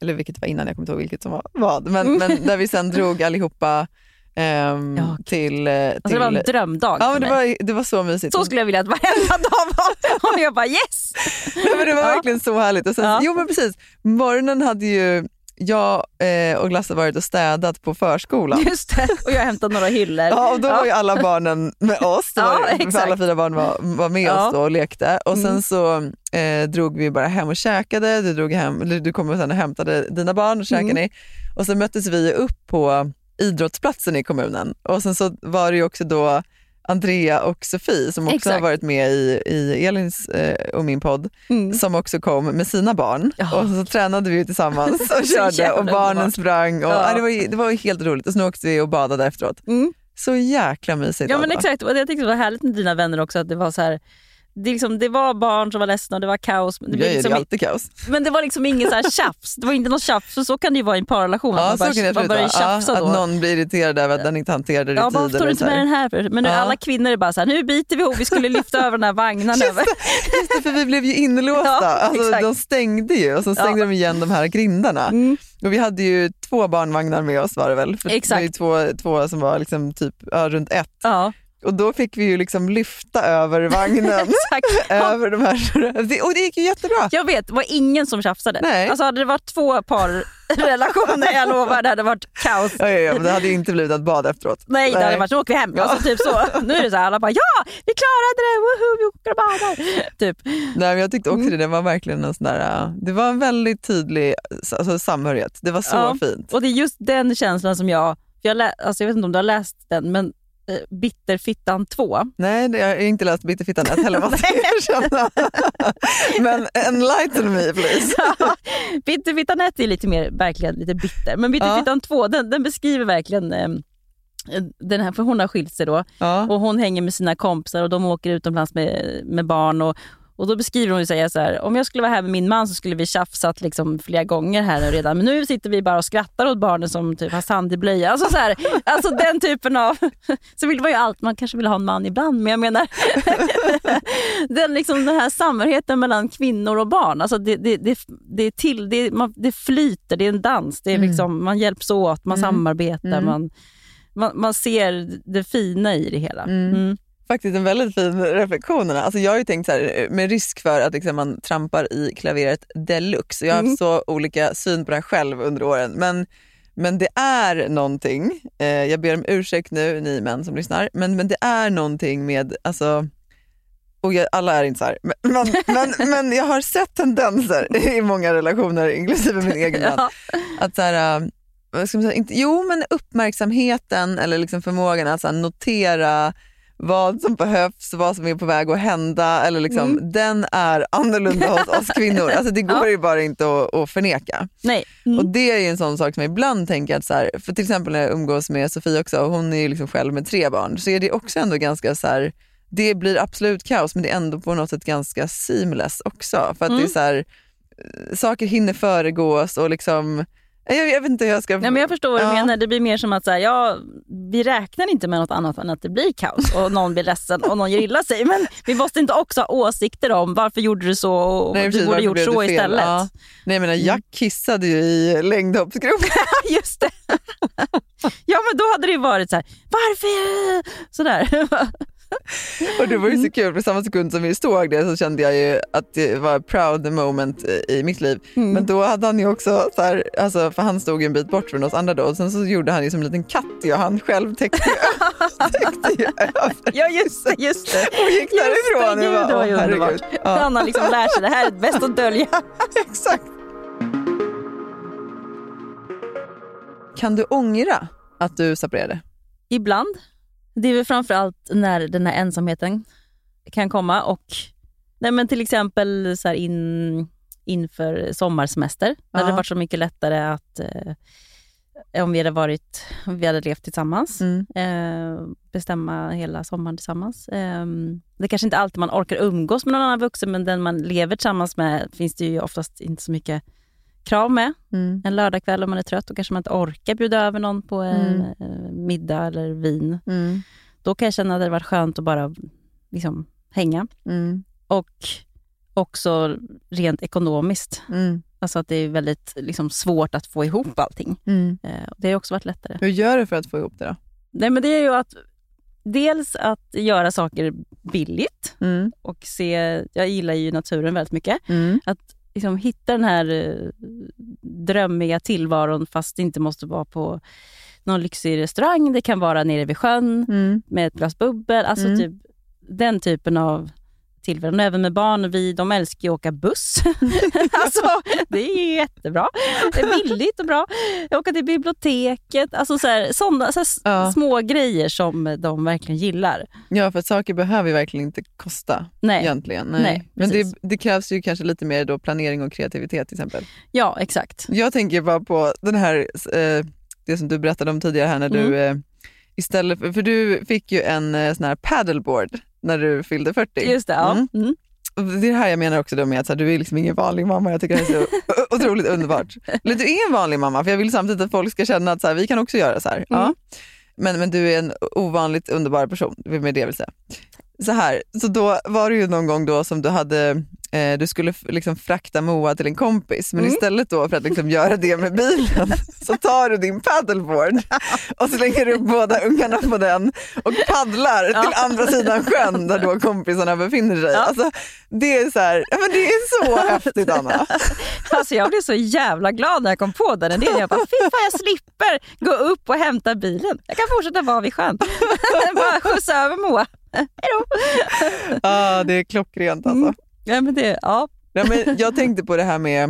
eller vilket var innan, jag kommer inte ihåg vilket som var vad, men, Mm. men [LAUGHS] där vi sen drog allihopa ehm, Ja, till... eh, till Alltså, det var en drömdag Ja men det var, det var så mysigt. Så skulle jag vilja att varenda dag var. [LAUGHS] Och jag bara yes! [LAUGHS] Nej, men det var Ja. verkligen så härligt. Och sen, Ja. Jo men precis, morgonen hade ju jag eh, och Lasse varit och städat på förskolan. Just det. Och jag hämtade några hyllor. Ja, och då var ju alla barnen med oss. Ja, exakt. alla fyra barn var, var med Ja. oss då och lekte. Och sen Mm. så eh, drog vi bara hem och käkade. Du, drog hem, du kom och sen och hämtade dina barn och käkade Mm. ni. Och sen möttes vi upp på idrottsplatsen i kommunen. Och sen så var det ju också då Andrea och Sofie som också Exakt. har varit med i, i Elins eh, och min podd Mm. som också kom med sina barn. Ja. Och så tränade vi tillsammans [LAUGHS] och körde och barnen sprang. Och, Ja. ja. det, var, det var helt roligt. Och sen åkte vi och badade efteråt. Mm. Så jäkla mysigt. Ja men exakt, och jag tyckte det var härligt med dina vänner också att det var så här, det, liksom, det var barn som var ledsna och det var kaos. Men det, Jag blev är liksom, alltid kaos. men det var liksom ingen så här tjafs. Det var inte något tjafs, så kan det ju vara i en parrelation. Ja, så man kan bara, det man börjar tjafsa ja, då. Att någon blir irriterad över att den inte hanterade det i Ja, tid. varför tar du inte med den här? För? Men nu Ja. alla kvinnor är bara så här, nu biter vi ihop, vi skulle lyfta över den här vagnen. över. Just det, för vi blev ju inlåsta. [LAUGHS] Ja, alltså, exakt. de stängde ju och så stängde Ja. de igen de här grindarna. Mm. Och vi hade ju två barnvagnar med oss var det väl? För Det var ju Exakt. två, två som var liksom typ ja, runt ett. Ja, Och då fick vi ju liksom lyfta över vagnen. [LAUGHS] [LAUGHS] över de här. [LAUGHS] Och det gick ju jättebra. Jag vet, det var ingen som tjafsade. Nej. Alltså hade det varit två parrelationer, jag lovar, det hade varit kaos. Ja, ja, ja, men det hade ju inte blivit ett bad efteråt. Nej, det hade varit så åker vi hem. Ja. Alltså, typ så. Nu är det så här, alla bara ja, vi klarade det, woho, vi åker och badar. Typ. Nej, men jag tyckte Mm. också det, det var verkligen en sån där, äh, det var en väldigt tydlig alltså, samhörighet. Det var så Ja. fint. Och det är just den känslan som jag, jag, lä, alltså, jag vet inte om du har läst den, men Bitterfittan 2. Nej, jag har inte läst Bitterfittan 1 heller [LAUGHS] måste jag erkänna. [LAUGHS] Men enlighten me please. Bitterfittan 1 är lite mer verkligen lite bitter, men Bitterfittan 2 den, den beskriver verkligen eh, den här, för hon har skilt sig då Ja. och hon hänger med sina kompisar och de åker utomlands med, med barn. Och, och Då beskriver hon ju så här, om jag skulle vara här med min man så skulle vi tjafsat liksom flera gånger här redan. Men nu sitter vi bara och skrattar åt barnen som typ har sand i blöja. Alltså, så här, alltså den typen av... [LAUGHS] Så vill man ju allt, man kanske vill ha en man ibland, men jag menar [LAUGHS] den, liksom, den här samhörigheten mellan kvinnor och barn. Alltså det, det, det, det, är till, det, man, det flyter, det är en dans. Det är Mm. liksom, Man hjälps åt, man Mm. samarbetar, Mm. man, man, man ser det fina i det hela. Mm. Mm. Faktiskt en väldigt fin reflektion. Alltså jag har ju tänkt så här, med risk för att liksom man trampar i klaveret deluxe. Jag har Mm. haft så olika syn på det här själv under åren. Men, men det är någonting, eh, jag ber om ursäkt nu ni män som lyssnar, men, men det är någonting med, alltså, och jag, alla är inte så här, men, men, [LAUGHS] men, men jag har sett tendenser i många relationer, inklusive min egen man, [LAUGHS] Ja. att så här, äh, vad ska man säga, inte, jo men uppmärksamheten eller liksom förmågan att så notera vad som behövs, vad som är på väg att hända, eller liksom, Mm. den är annorlunda hos oss [LAUGHS] kvinnor. Alltså det går Ja. ju bara inte att, att förneka. Nej. Mm. Och det är ju en sån sak som jag ibland tänker att, så här, för till exempel när jag umgås med Sofie också, och hon är ju liksom själv med tre barn, så är det också ändå ganska så här, det blir absolut kaos men det är ändå på något sätt ganska seamless också. För att det är Mm. så här, eh, saker hinner föregås och liksom, jag, jag vet inte hur jag ska... Nej, men jag förstår vad du Ja. menar. Det blir mer som att så här, ja, vi räknar inte med något annat än att det blir kaos och någon blir ledsen och någon gör illa sig. Men vi måste inte också ha åsikter om varför gjorde du så och Nej, du precis, borde varför gjort så istället. Ja. Nej, jag menar, Jack kissade ju i längdhoppsgropen. [LAUGHS] Just det. ja men då hade det ju varit så här, varför? Sådär. [LAUGHS] Och det var Mm. ju så kul, för samma sekund som vi såg det så kände jag ju att det var proud moment i- mitt liv. Mm. Men då hade han ju också, så här, alltså, för han stod ju en bit bort från oss andra då, och sen så gjorde han ju som en liten katt och han själv [LAUGHS] täckte ju, över ja just det, just det. och gick därifrån. Just det, Jag gud, det var ju "Åh, underbart. herregud." Ja, Han har liksom lärt sig, det här är [LAUGHS] bäst att dölja. exakt. Kan du ångra att du separerade? Ibland. Det är väl framförallt när den här ensamheten kan komma och nej men till exempel så in, inför sommarsemester. När Ja. det varit så mycket lättare att eh, om vi hade varit, om vi hade levt tillsammans, Mm. eh, bestämma hela sommaren tillsammans. Eh, det är kanske inte alltid man orkar umgås med någon annan vuxen, men den man lever tillsammans med finns det ju oftast inte så mycket krav med. Mm. En lördagkväll om man är trött och kanske man inte orkar bjuda över någon på en Mm. eh, middag eller vin. Mm. Då kan jag känna att det varit skönt att bara liksom, hänga. Mm. Och också rent ekonomiskt. Mm. Alltså att det är väldigt liksom, svårt att få ihop allting. Mm. Eh, det har också varit lättare. Hur gör du för att få ihop det då? Nej, men det är ju att dels att göra saker billigt och se, jag gillar ju naturen väldigt mycket. Att liksom hitta den här eh, drömmiga tillvaron fast det inte måste vara på någon lyxig restaurang. Det kan vara nere vid sjön Mm. med ett glas bubbel. Alltså Mm. typ den typen av tillfällen. Även med barn, vi, de älskar ju att åka buss. [LAUGHS] alltså, det är jättebra. Det är billigt och bra. Åka till biblioteket. Alltså så här, sådana så här, Ja. små grejer som de verkligen gillar. Ja, för saker behöver ju verkligen inte kosta Nej. egentligen. Nej. Nej, Men det, det krävs ju kanske lite mer då planering och kreativitet till exempel. Ja, exakt. Jag tänker bara på den här, eh, det som du berättade om tidigare här när du Mm. eh, istället för, för du fick ju en eh, sån här paddleboard när du fyllde 40. Just det. Ja. Mm. Mm. Det är det här jag menar också då med att här, du är liksom ingen vanlig mamma. Jag tycker det är så otroligt underbart. [LAUGHS] Eller du är en vanlig mamma för jag vill samtidigt att folk ska känna att så här, vi kan också göra så här. Ja. Mm. Men, men du är en ovanligt underbar person, med det vill säga. Så här, så då var det ju någon gång då som du hade eh, du skulle liksom frakta Moa till en kompis men Mm. istället då för att liksom göra det med bilen [LAUGHS] så tar du din paddleboard och slänger upp båda ungarna på den och paddlar till andra sidan sjön där då kompisarna befinner sig. Alltså, det är så här, ja, men det är så [LAUGHS] häftigt Anna. Alltså jag blev så jävla glad när jag kom på den idén. Jag bara, fy fan jag slipper gå upp och hämta bilen. Jag kan fortsätta vara vid sjön. [LAUGHS] bara skjutsa över Moa. Hejdå. Ja, det är klockrent alltså. Mm. Ja, men det, ja. Ja, men jag tänkte på det här med,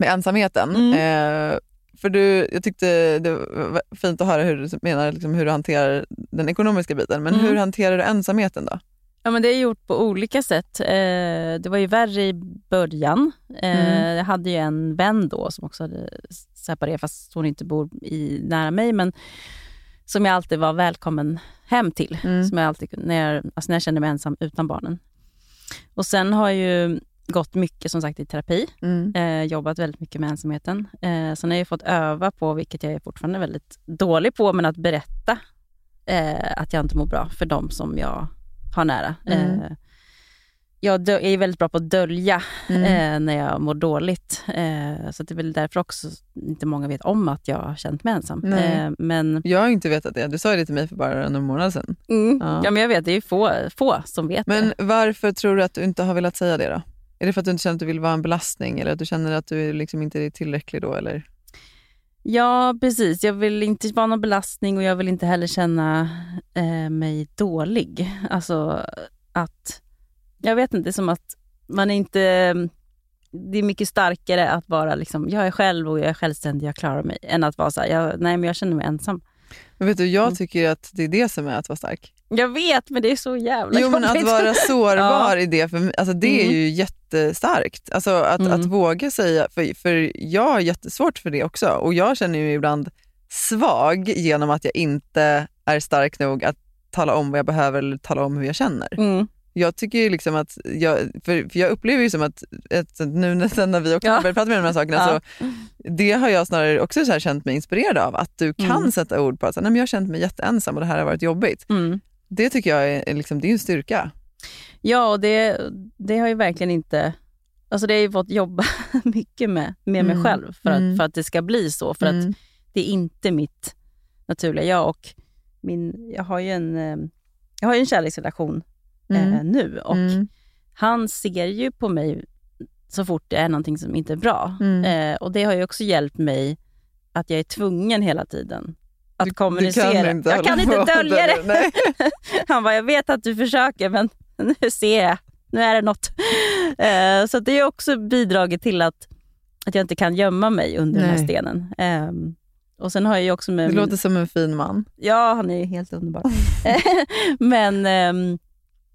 med ensamheten. Mm. Eh, för du, jag tyckte det var fint att höra hur du menar liksom hur du hanterar den ekonomiska biten. Men Mm. hur hanterar du ensamheten då? Ja, men det är gjort på olika sätt. Eh, det var ju värre i början. Eh, Mm. Jag hade ju en vän då som också hade separerat, fast hon inte bor i, nära mig, men som jag alltid var välkommen hem till. Mm. Som jag alltid, när, jag, alltså när jag kände mig ensam utan barnen. Och sen har jag ju gått mycket som sagt i terapi. Mm. Eh, jobbat väldigt mycket med ensamheten. Eh, sen har jag ju fått öva på, vilket jag är fortfarande väldigt dålig på, men att berätta eh, att jag inte mår bra för de som jag har nära. Mm. Eh, jag, är väldigt bra på att dölja Mm. eh, när jag mår dåligt. Eh, så det är väl därför också inte många vet om att jag har känt mig ensam. Eh, men, Jag har inte vetat det. Du sa ju det till mig för bara några månader sedan. mm, Ja. ja. men jag vet, det är få, få som vet Men det. varför tror du att du inte har velat säga det då? Är det för att du inte känner att du vill vara en belastning eller att du känner att du liksom inte är tillräcklig då? Eller? Ja, precis. Jag vill inte vara någon belastning och jag vill inte heller känna eh, mig dålig. Alltså att, jag vet inte, som att man inte... Det är mycket starkare att vara liksom, jag är själv och jag är självständig, jag klarar mig, än att vara så här, jag, nej men jag känner mig ensam. Men vet du, jag Mm. tycker att det är det som är att vara stark. Jag vet, men det är så jävla Jo men att vara [LAUGHS] sårbar i det, för, alltså, det är Mm. ju jättestarkt. Alltså att, Mm. att våga säga, för, för jag har jättesvårt för det också och jag känner mig ibland svag genom att jag inte är stark nog att tala om vad jag behöver eller tala om hur jag känner. Mm. Jag tycker ju liksom att, jag, för, för jag upplever ju som att, att nu när, vi också Ja. började prata med de här sakerna, Ja. så det har jag snarare också så här känt mig inspirerad av. Att du kan Mm. sätta ord på att så här, nej, men jag har känt mig jätteensam och det här har varit jobbigt. Mm. Det tycker jag är, liksom, det är en styrka. Ja, och det, det har ju verkligen inte... Alltså det har ju fått jobba [LAUGHS] mycket med, med mig Mm. själv för att, Mm. för att det ska bli så. För att Mm. det är inte mitt naturliga jag. Och min, jag har ju en, eh, jag har ju en kärleksrelation Mm. eh, nu och Mm. han ser ju på mig så fort det är någonting som inte är bra. Mm. Eh, och det har ju också hjälpt mig att jag är tvungen hela tiden att Du- kommunicera. Du kan inte jag kan inte dölja det. Nej. [LAUGHS] Han bara, jag vet att du försöker men nu ser jag, nu är det något. Eh, så det har också bidragit till att, att jag inte kan gömma mig under den här Nej. stenen. Eh, och sen har jag också med Det min- låter som en fin man. Ja, han är helt underbar. [LAUGHS] [LAUGHS] men, ehm,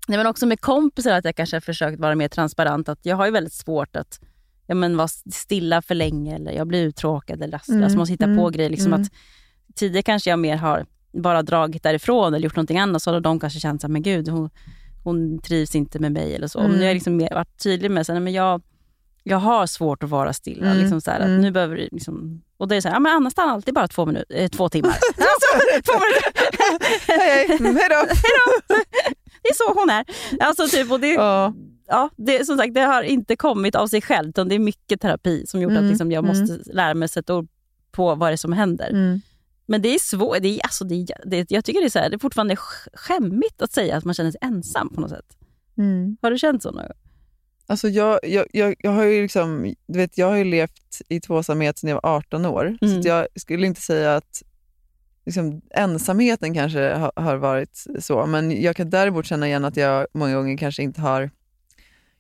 nej, men också med kompisar att jag kanske har försökt vara mer transparent. Att jag har ju väldigt svårt att ja, men vara stilla för länge eller jag blir uttråkad eller rastlös. Mm, måste hitta mm, på grejer. Liksom mm. att tidigare kanske jag mer har bara dragit därifrån eller gjort någonting annat. Så har de kanske känt att men gud, hon, hon trivs inte med mig eller så. Mm. Men nu har jag liksom mer varit tydlig med att jag, jag har svårt att vara stilla. Mm, Liksom så här, mm. att nu behöver liksom, och det är så här, ja, men Anna stannar alltid bara två, minuter, eh, två timmar. [LAUGHS] alltså, två minuter. hej, hej, hej då. [LAUGHS] Det är så hon är. Alltså, typ, och det, Ja. ja, det, som sagt, det har inte kommit av sig själv, utan det är mycket terapi som gjort Mm, att liksom, jag mm. måste lära mig sätta ord på vad det är som händer. Mm. Men det är svårt. Det är, alltså, det det, jag tycker det är, så här, det är fortfarande sk- skämmigt att säga att man känner sig ensam på något sätt. Mm. Har du känt så någon gång? Alltså jag, jag, jag, jag har ju liksom, du vet, jag har ju levt i tvåsamhet sedan jag var 18 år. Så Mm. att jag skulle inte säga att liksom, ensamheten kanske har, har varit så. Men jag kan däremot känna igen att jag många gånger kanske inte har...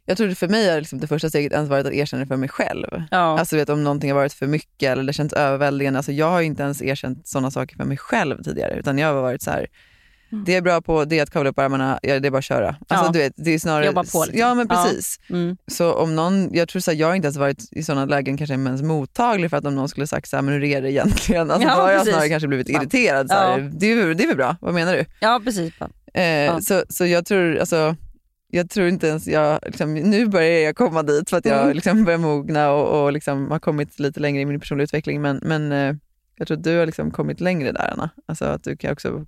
Jag tror för mig är liksom det första steget ens varit att erkänna det för mig själv. Ja. Alltså vet, om någonting har varit för mycket eller det känns överväldigande. Alltså, jag har inte ens erkänt sådana saker för mig själv tidigare. Utan jag har varit så här, det jag är bra på det är att kavla upp armarna, ja, det är bara att köra. Alltså, Ja. du vet, det är snarare, Jobba på liksom. Ja men Ja. precis. Mm. Så om någon, jag tror så här, jag har inte ens varit i sådana lägen kanske ens mottaglig för att om någon skulle sagt så här, men hur är det egentligen? Alltså, Ja, då har jag snarare kanske blivit irriterad. Så här, Ja. det, är, det är väl bra, vad menar du? ja, precis. Eh, så, så jag tror, alltså, jag tror inte ens jag, liksom, nu börjar jag komma dit för att jag Mm. liksom börjar mogna och, och liksom har kommit lite längre i min personliga utveckling. Men, men eh, jag tror att du har liksom kommit längre där Anna. Alltså, att du kan också,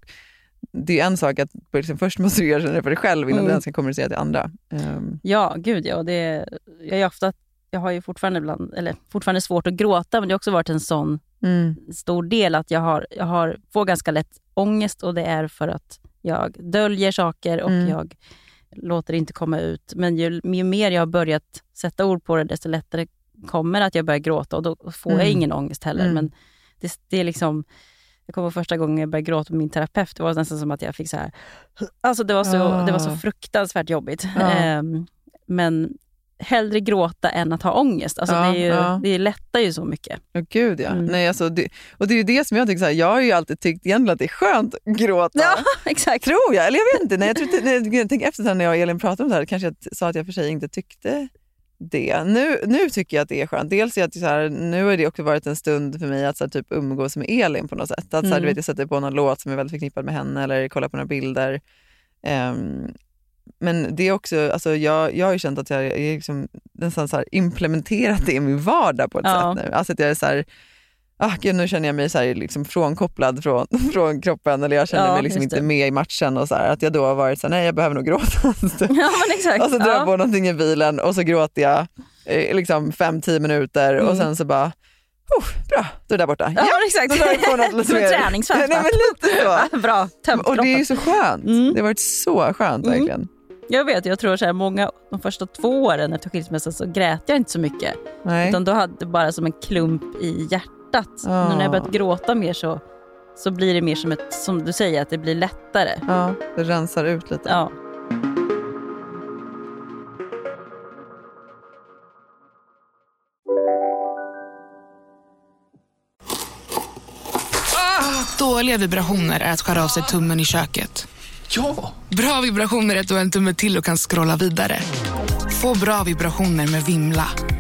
det är en sak att liksom, först måste du erkänna det för dig själv innan Mm. du ens kan kommunicera till andra. Ehm, Ja, gud ja. Det, jag, är ofta, jag har ju fortfarande, ibland, eller, fortfarande svårt att gråta, men det har också varit en sån mm, stor del att jag, har, jag har, får ganska lätt ångest och det är för att jag döljer saker och Mm. jag låter det inte komma ut. Men ju, ju mer jag har börjat sätta ord på det, desto lättare kommer att jag börjar gråta och då får jag Mm. ingen ångest heller. Mm. Men det, det är liksom... Jag kommer första gången jag började gråta med min terapeut, det var nästan som att jag fick så här... Alltså det var så, Ah. det var så fruktansvärt jobbigt. Ja. Ehm, men hellre gråta än att ha ångest. Alltså Ja, det, är ju, ja. det lättar ju så mycket. Ja, gud ja. Mm. Nej, alltså, det, och det är ju det som jag tycker, så här, jag har ju alltid tyckt egentligen att det är skönt att gråta. [LAUGHS] exakt. Tror jag, eller jag vet inte. Nej, jag, tror tänker efter när jag och Elin pratade om det här, kanske jag sa att jag för sig inte tyckte det. Nu, nu tycker jag att det är skönt. Dels är att så här, nu har det också varit en stund för mig att så här, typ umgås med Elin på något sätt. Att, så här, Mm. du vet, jag sätter på någon låt som är väldigt förknippad med henne eller kollar på några bilder. Ehm, men det är också, alltså jag, jag har ju känt att jag, jag är liksom, nästan så här, implementerat det i min vardag på ett Ja. sätt nu. Alltså att jag är så ah, gud, nu känner jag mig så här, liksom frånkopplad från, [LAUGHS] från kroppen eller jag känner Ja, mig liksom inte med i matchen. och så här, Att jag då har varit så här, nej jag behöver nog gråta. [LAUGHS] Ja exakt. och så drar jag ja. på någonting i bilen och så gråter jag eh, liksom 5-10 minuter och Mm. sen så bara, oh, bra, då är det där borta. Ja, men exakt. då jag på något [LAUGHS] lite mer. träningsvärk, Nej, va? men lite så. Ja, Bra, tömt Och det är ju så skönt. Mm. Det har varit så skönt Mm. verkligen. Jag vet, jag tror så här, många, de första två åren efter skilsmässan så grät jag inte så mycket. Nej. Utan då hade det bara som en klump i hjärtat. Ah. Nu när jag börjat gråta mer så, så blir det mer som ett, som du säger, att det blir lättare. Ja, det rensar ut lite. Ja. Dåliga vibrationer är att skära av sig tummen i köket. Ja! Bra vibrationer är att du har en tumme till och kan scrolla vidare. Få bra vibrationer med Vimla.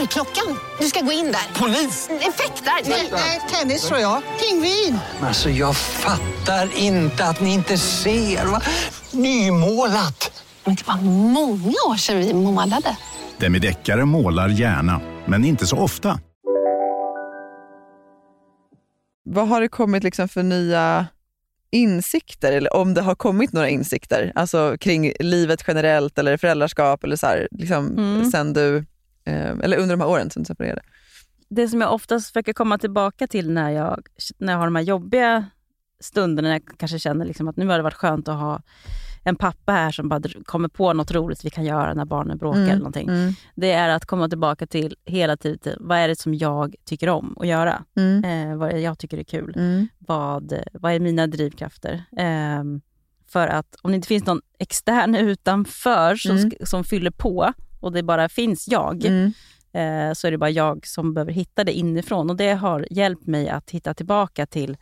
Dörrklockan. Du ska gå in där. Polis? Effektar? Nej, tennis tror jag. Pingvin. Alltså jag fattar inte att ni inte ser. Va? Nymålat! Men det var många år sedan vi målade. Demideckare målar gärna, men inte så ofta. Vad har det kommit liksom för nya insikter, eller om det har kommit några insikter, alltså kring livet generellt eller föräldraskap eller så här, liksom, Mm. sen du, eller under de här åren sen du separerade? Det som jag oftast försöker komma tillbaka till när jag, när jag har de här jobbiga stunderna, när jag kanske känner liksom att nu har det varit skönt att ha en pappa här som bara kommer på något roligt vi kan göra när barnen bråkar Mm, eller någonting. mm. Det är att komma tillbaka till hela tiden, vad är det som jag tycker om att göra? Mm. Eh, vad är det jag tycker är kul? Mm. Vad, vad är mina drivkrafter? Ehm, för att om det inte finns någon extern utanför som, Mm. som fyller på och det bara finns jag, Mm. eh, så är det bara jag som behöver hitta det inifrån. Och det har hjälpt mig att hitta tillbaka till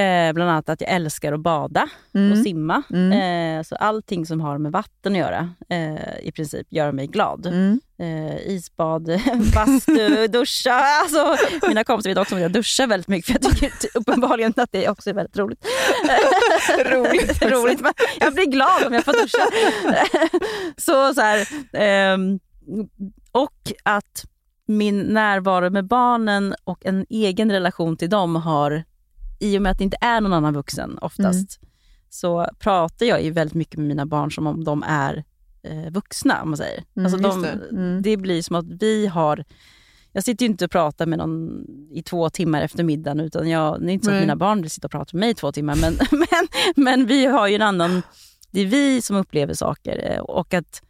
Eh, bland annat att jag älskar att bada Mm. och simma. Mm. Eh, så allting som har med vatten att göra eh, i princip gör mig glad. Mm. Eh, isbad, [LAUGHS] bastu, duscha. Alltså, mina kompisar vet också att jag duschar väldigt mycket för jag tycker uppenbarligen att det också är väldigt [LAUGHS] roligt. roligt. roligt men jag blir glad om jag får duscha. [LAUGHS] så, så här, ehm, och att min närvaro med barnen och en egen relation till dem har, i och med att det inte är någon annan vuxen oftast, så pratar jag ju väldigt mycket med mina barn som om de är eh, vuxna. Om man säger. Mm, alltså de, det. Mm. det blir som att vi har jag sitter ju inte och pratar med någon i två timmar efter middagen. Utan jag, det är inte så att mina barn vill sitta och prata med mig i två timmar. Men, [LAUGHS] men, men vi har ju en annan... Det är vi som upplever saker. eh, Och att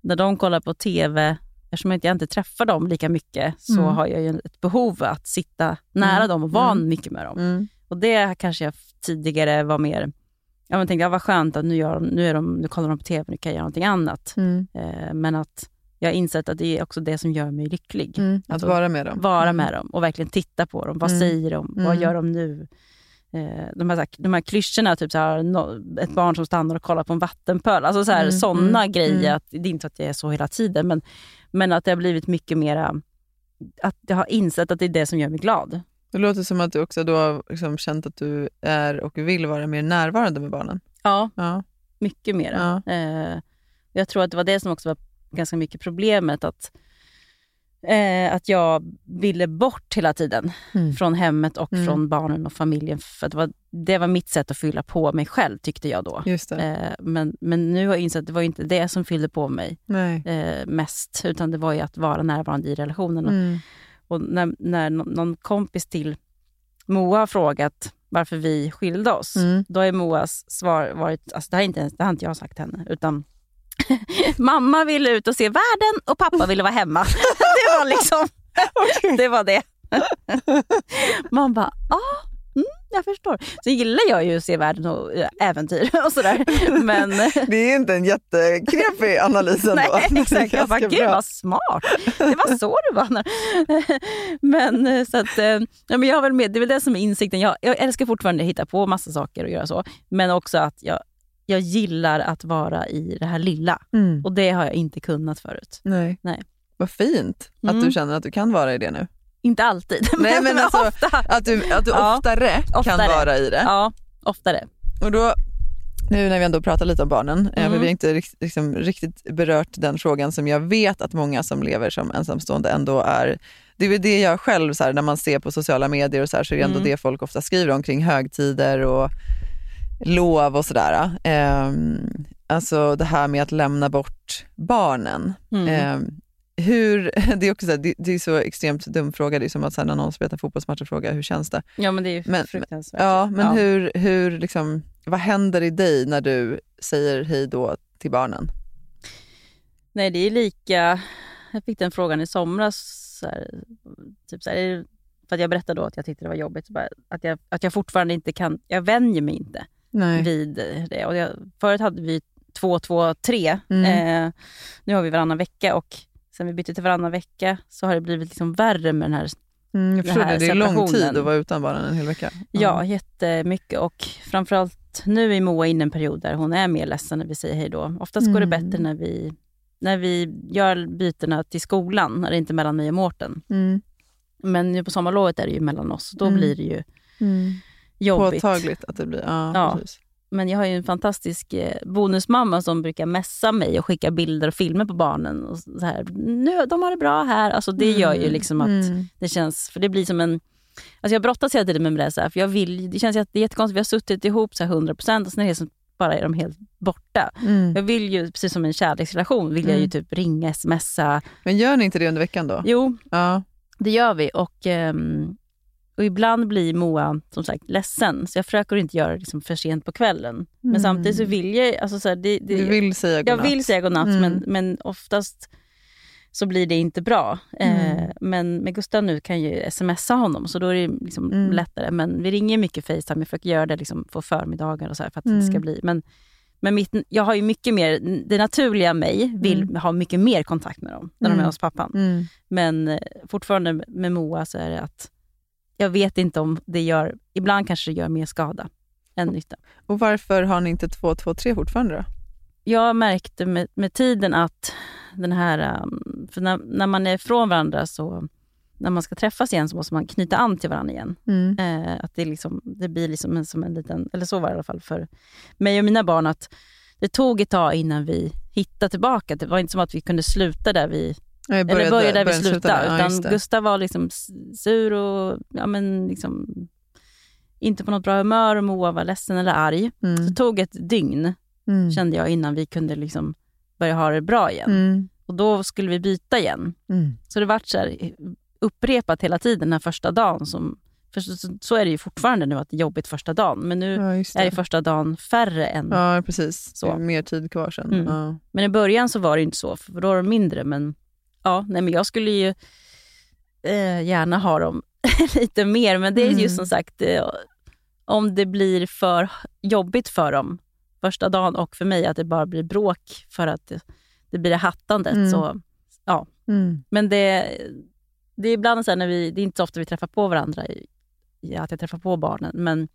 när de kollar på TV, eftersom jag inte, jag inte träffar dem lika mycket, så Mm. har jag ju ett behov att sitta nära Mm. dem och vara Mm. mycket med dem. Och det kanske jag tidigare var mer... Jag tänkte, ja, vad skönt att nu, gör de, nu, är de, nu kollar de på TV, nu kan jag göra någonting annat. Mm. Eh, men att jag har insett att det är också det som gör mig lycklig. Mm. Att Alltså, vara med dem. Vara Mm. med dem och verkligen titta på dem. Vad Mm. säger de? Vad Mm. gör de nu? Eh, de, här, de här klyschorna, typ så här, no, ett barn som stannar och kollar på en vattenpöl. Alltså så här, Mm. såna Mm. grejer. Att, det är inte att jag är så hela tiden, men, men att det har blivit mycket mera... Att jag har insett att det är det som gör mig glad. Det låter som att du också då har liksom känt att du är och vill vara mer närvarande med barnen. Ja, Ja. mycket mera. Eh, jag tror att det var det som också var ganska mycket problemet. Att, eh, att jag ville bort hela tiden Mm. från hemmet och Mm. från barnen och familjen. För det, var, det var mitt sätt att fylla på mig själv tyckte jag då. Eh, men, men nu har jag insett att det var inte det som fyllde på mig eh, mest. Utan det var ju att vara närvarande i relationen. Mm. Och när, när nå- någon kompis till Moa har frågat varför vi skilde oss, Mm. då är Moas svar varit, alltså det, har inte, ens- det har inte jag sagt till henne, utan [LAUGHS] mamma ville ut och se världen och pappa ville vara hemma. [LAUGHS] det var liksom, [LAUGHS] det var det. Man bara, ja, mm, jag förstår. Så gillar jag ju att se världen och eh, äventyr och sådär. [LAUGHS] Men Det är inte en jätteknepig [LAUGHS] analys ändå. Nej, exakt. Jag bara, gud vad smart. Det var så det var. [LAUGHS] men, eh, så att, eh, ja, men jag väl med, det är väl det som är insikten. Jag, jag älskar fortfarande att hitta på massa saker och göra så. Men också att jag, jag gillar att vara i det här lilla. Mm. Och det har jag inte kunnat förut. Nej. Nej. Vad fint att Mm. du känner att du kan vara i det nu. Inte alltid, [LAUGHS] Nej, men alltså, ofta. Att du, att du Ja, oftare, kan oftare. vara i det. Ja, oftare. Och då, nu när vi ändå pratar lite om barnen, eh, Mm. för vi har inte liksom, riktigt berört den frågan som jag vet att många som lever som ensamstående ändå är. Det är väl det jag själv, så här, när man ser på sociala medier och så, här, så är det ändå Mm. det folk ofta skriver om kring högtider och lov och sådär. Eh, alltså det här med att lämna bort barnen. Mm. Eh, hur, [LAUGHS] det, är också så här, det, det är så extremt dum fråga, det är som att så här, när någon spelar en fotbollsmatch och frågar hur känns det? Ja, men det är ju Men- fruktansvärt. Ja, men Ja. Hur, hur liksom, vad händer i dig när du säger hej då till barnen? Nej, det är lika... Jag fick den frågan i somras. Så här, typ så här, för att jag berättade då att jag tyckte det var jobbigt. Bara, att, jag, att jag fortfarande inte kan... Jag vänjer mig inte Nej. vid det. Och jag, förut hade vi två, två, tre. Mm. Eh, nu har vi varannan vecka och sen vi bytte till varannan vecka så har det blivit liksom värre med den här Mm, jag förstår det, det är lång tid att vara utan barnen en hel vecka. Ja, jättemycket. Och framförallt nu är Moa inne i en period där hon är mer ledsen när vi säger hej då. Oftast går det Mm. bättre när vi, när vi gör bytena till skolan, när det inte är mellan mig och Mårten. Mm. Men nu på sommarlovet är det ju mellan oss. Då Mm. blir det ju Mm. jobbigt. Påtagligt att det blir. Ja, Ja. Precis. Men jag har ju en fantastisk eh, bonusmamma som brukar messa mig och skicka bilder och filmer på barnen. Och så här, nu, de har det bra här. Alltså det gör ju Mm. liksom att Mm. det känns... För det blir som en... Alltså jag brottas hela tiden med det. Här, för jag vill, det känns det är jättekonstigt. Vi har suttit ihop så här 100% och sen är det som bara är de helt borta. Mm. Jag vill ju, precis som en kärleksrelation, vill jag ju Mm. typ ringa, smsa. Men gör ni inte det under veckan då? Jo, Ja. det gör vi. Och, ehm, och ibland blir Moa som sagt ledsen, så jag försöker inte göra det liksom för sent på kvällen. Men Mm. samtidigt så vill jag... Alltså så här, det, det, Du vill säga jag godnatt? vill säga godnatt, Mm. men, men oftast så blir det inte bra. Mm. Eh, men med Gustav nu kan jag ju smsa honom, så då är det liksom Mm. lättare. Men vi ringer mycket Facetime, jag försöker göra det liksom på förmiddagar och så för att det Mm. ska bli. Men, Men mitt, jag har ju mycket mer, det naturliga mig vill Mm. ha mycket mer kontakt med dem när de Mm. är hos pappan. Mm. Men eh, fortfarande med Moa så är det att jag vet inte om det gör, ibland kanske det gör mer skada än nytta. Och varför har ni inte 2-2-3 fortfarande då? Jag märkte med, med tiden att den här, um, för när, när man är från varandra så, när man ska träffas igen så måste man knyta an till varandra igen. Mm. Eh, att det, liksom, det blir liksom en, som en liten, eller så var det i alla fall för mig och mina barn, att det tog ett tag innan vi hittade tillbaka. Det var inte som att vi kunde sluta där vi Nej, eller börja där vi började sluta slutade. Ja, utan det. Gustav var liksom sur och ja, men liksom, inte på något bra humör och Moa var ledsen eller arg. Mm. Så det tog ett dygn, Mm. kände jag, innan vi kunde liksom börja ha det bra igen. Mm. Och då skulle vi byta igen. Mm. Så det vart så här, upprepat hela tiden den här första dagen. Som, för så, så- är det ju fortfarande nu, att det är jobbigt första dagen. Men nu Ja, just är det första dagen färre än... Ja, precis. Så. Det mer tid kvar sen. Mm. Ja. Men i början så var det inte så, för då var de mindre. Men, ja, nej, men jag skulle ju eh, gärna ha dem [LAUGHS] lite mer. Men det är Mm. som sagt, eh, om det blir för jobbigt för dem första dagen och för mig att det bara blir bråk för att det, det blir det hattandet. Mm. Så, ja. Mm. Men det, det är ibland så här när vi, det är inte så ofta vi träffar på varandra, i- i att jag träffar på barnen, men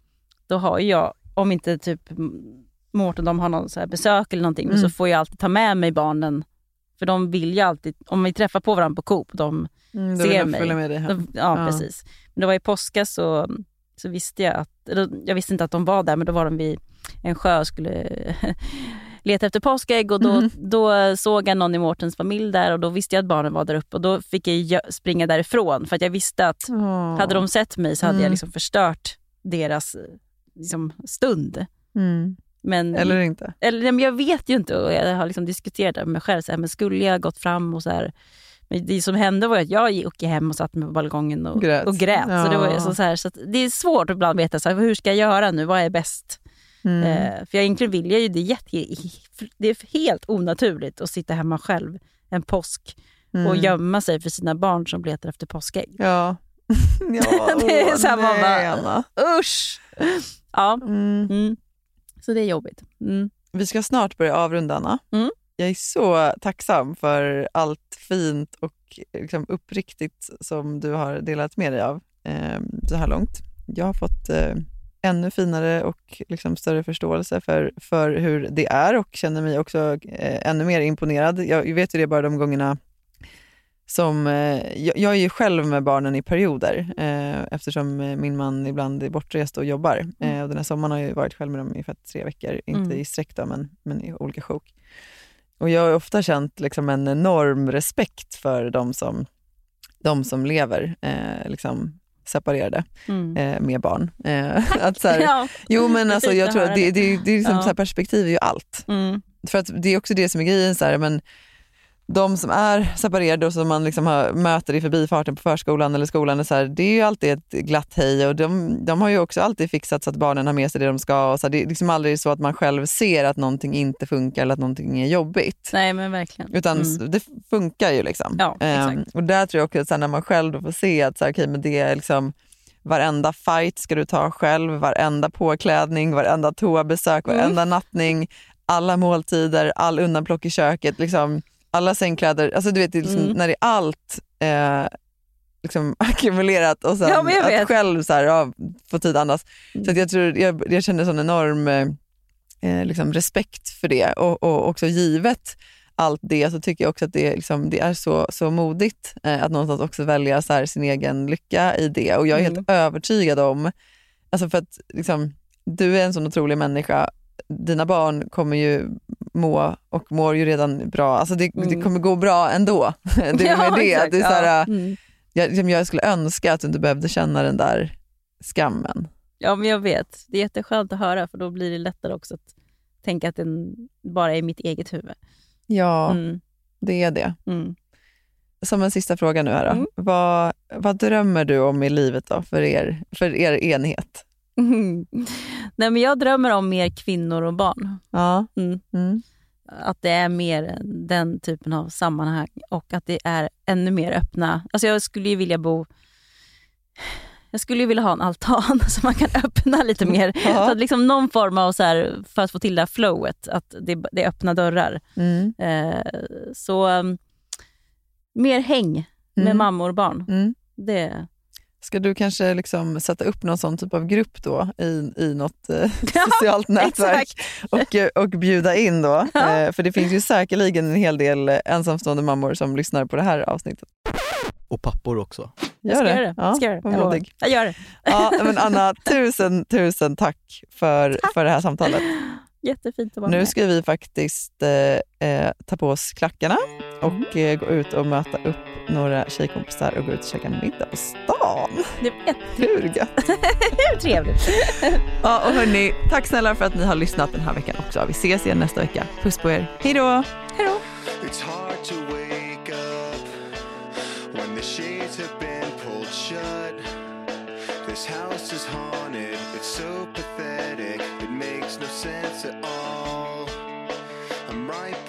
då har jag, om inte typ Mårten de har någon så besök eller någonting, Mm. så får jag alltid ta med mig barnen. För de vill ju alltid, om vi träffar på varandra på Coop, de Mm, ser mig. följa med dig hem. De, ja, Ja. precis. Men det var i påska så, så visste jag att, jag visste inte att de var där, men då var de vid en sjö och skulle [LAUGHS] leta efter påskägg och då, Mm. då såg jag någon i Mårtens familj där och då visste jag att barnen var där uppe och då fick jag springa därifrån för att jag visste att Åh. hade de sett mig så hade jag Mm. liksom förstört deras liksom, stund. Mm. Men, Eller inte. eller, nej, men jag vet ju inte och jag har liksom diskuterat det med mig själv. Så här, men skulle jag gått fram och så här, men det som hände var att jag gick hem och satt mig på balkongen och Grät. Och grät. Så det, var Ja. så, så, här, så att det är svårt att ibland veta så här, hur ska jag göra nu, vad är bäst? Mm. Eh, för jag egentligen vill jag ju, det jätte, det är helt onaturligt att sitta hemma själv en påsk och Mm. gömma sig för sina barn som letar efter påskägg. Ja. [LAUGHS] ja det är så här, man bara, usch! Ja, Mm. Så det är jobbigt. Mm. Vi ska snart börja avrunda, Anna. Mm. Jag är så tacksam för allt fint och liksom uppriktigt som du har delat med dig av eh, så här långt. Jag har fått eh, ännu finare och liksom större förståelse för, för hur det är och känner mig också eh, ännu mer imponerad. Jag vet ju det bara de gångerna som... Eh, jag, jag är ju själv med barnen i perioder eh, eftersom eh, min man ibland är bortrest och jobbar. Eh, och den här sommaren har jag varit själv med dem i tre veckor, inte Mm. i sträck då, men, men i olika sjok. Och jag har ofta känt liksom en enorm respekt för de som, de som lever eh, liksom separerade Mm. eh, med barn. Eh, att så här, [LAUGHS] Ja. Jo men alltså, jag tror att det, det, det är liksom Ja. så perspektiv är ju allt. Mm. För att det är också det som är grejen, så här, men de som är separerade och som man liksom har, möter i förbifarten på förskolan eller skolan, är så här, det är ju alltid ett glatt hej och de, de har ju också alltid fixat så att barnen har med sig det de ska. Och så här, det är liksom aldrig så att man själv ser att någonting inte funkar eller att någonting är jobbigt. Nej men verkligen. Utan Mm. det funkar ju. liksom. Ja, Ehm, och där tror jag också att här, när man själv får se att så här, okay, men det är liksom, varenda fight ska du ta själv, varenda påklädning, varenda toabesök, Mm. varenda nattning, alla måltider, all undanplock i köket, liksom, alla sängkläder. Alltså, du vet, liksom, Mm. när det är allt eh, liksom, [LAUGHS] ackumulerat och sen Ja, att själv så här, ja, få tid att andas. Så att jag, tror, jag, jag känner sån enorm eh, eh, liksom respekt för det och, och också givet allt det så tycker jag också att det, är liksom, det är så, så modigt eh, att någonstans också välja så här, sin egen lycka i det. Och jag är Mm. helt övertygad om, alltså för att liksom, du är en sån otrolig människa, dina barn kommer ju må och mår ju redan bra. Alltså det, det Mm. kommer gå bra ändå. [LAUGHS] det är Ja, det. exakt. det är så här, Ja. Mm. jag, jag skulle önska att du inte behövde känna den där skammen. Ja, men jag vet. Det är jätteskönt att höra för då blir det lättare också att tänka att den bara är mitt eget huvud. Ja, Mm. det är det. Mm. Som en sista fråga nu här då. Mm. Vad, vad drömmer du om i livet då för er, för er enhet? [LAUGHS] Nej, men jag drömmer om mer kvinnor och barn. Ja. Mm. Mm. Att det är mer den typen av sammanhang och att det är ännu mer öppna. Alltså jag skulle ju vilja bo jag skulle ju vilja ha en altan [LAUGHS] så man kan öppna lite mer. Ja. Så att liksom någon form av, så här, för att få till det här flowet, att det, det är öppna dörrar. Mm. Eh, så um, mer häng med Mm. mammor och barn. Mm. Det, Ska du kanske liksom sätta upp någon sån typ av grupp då i, i något eh, [LAUGHS] socialt nätverk och, eh, och bjuda in då? [LAUGHS] Eh, för det finns ju säkerligen en hel del ensamstående mammor som lyssnar på det här avsnittet. Och pappor också. jag ska göra det. Ja, ska göra det. vad Jag modig. Jag gör det. Ja, [LAUGHS] men Anna, tusen, tusen tack för, för det här samtalet. Jättefint att vara Nu med. ska vi faktiskt eh, eh, ta på oss klackarna och eh, gå ut och möta upp några tjejkompisar och gå ut och käka middag på stan. Det var Hur gött? [LAUGHS] Hur trevligt. [LAUGHS] Ja, och hörni, tack snälla för att ni har lyssnat den här veckan också. Vi ses igen nästa vecka. Puss på er. Hej då! Hej då! It's hard to wake up when the shades have been pulled shut. This house is haunted, it's so pathetic, it makes no sense at all. I'm ripe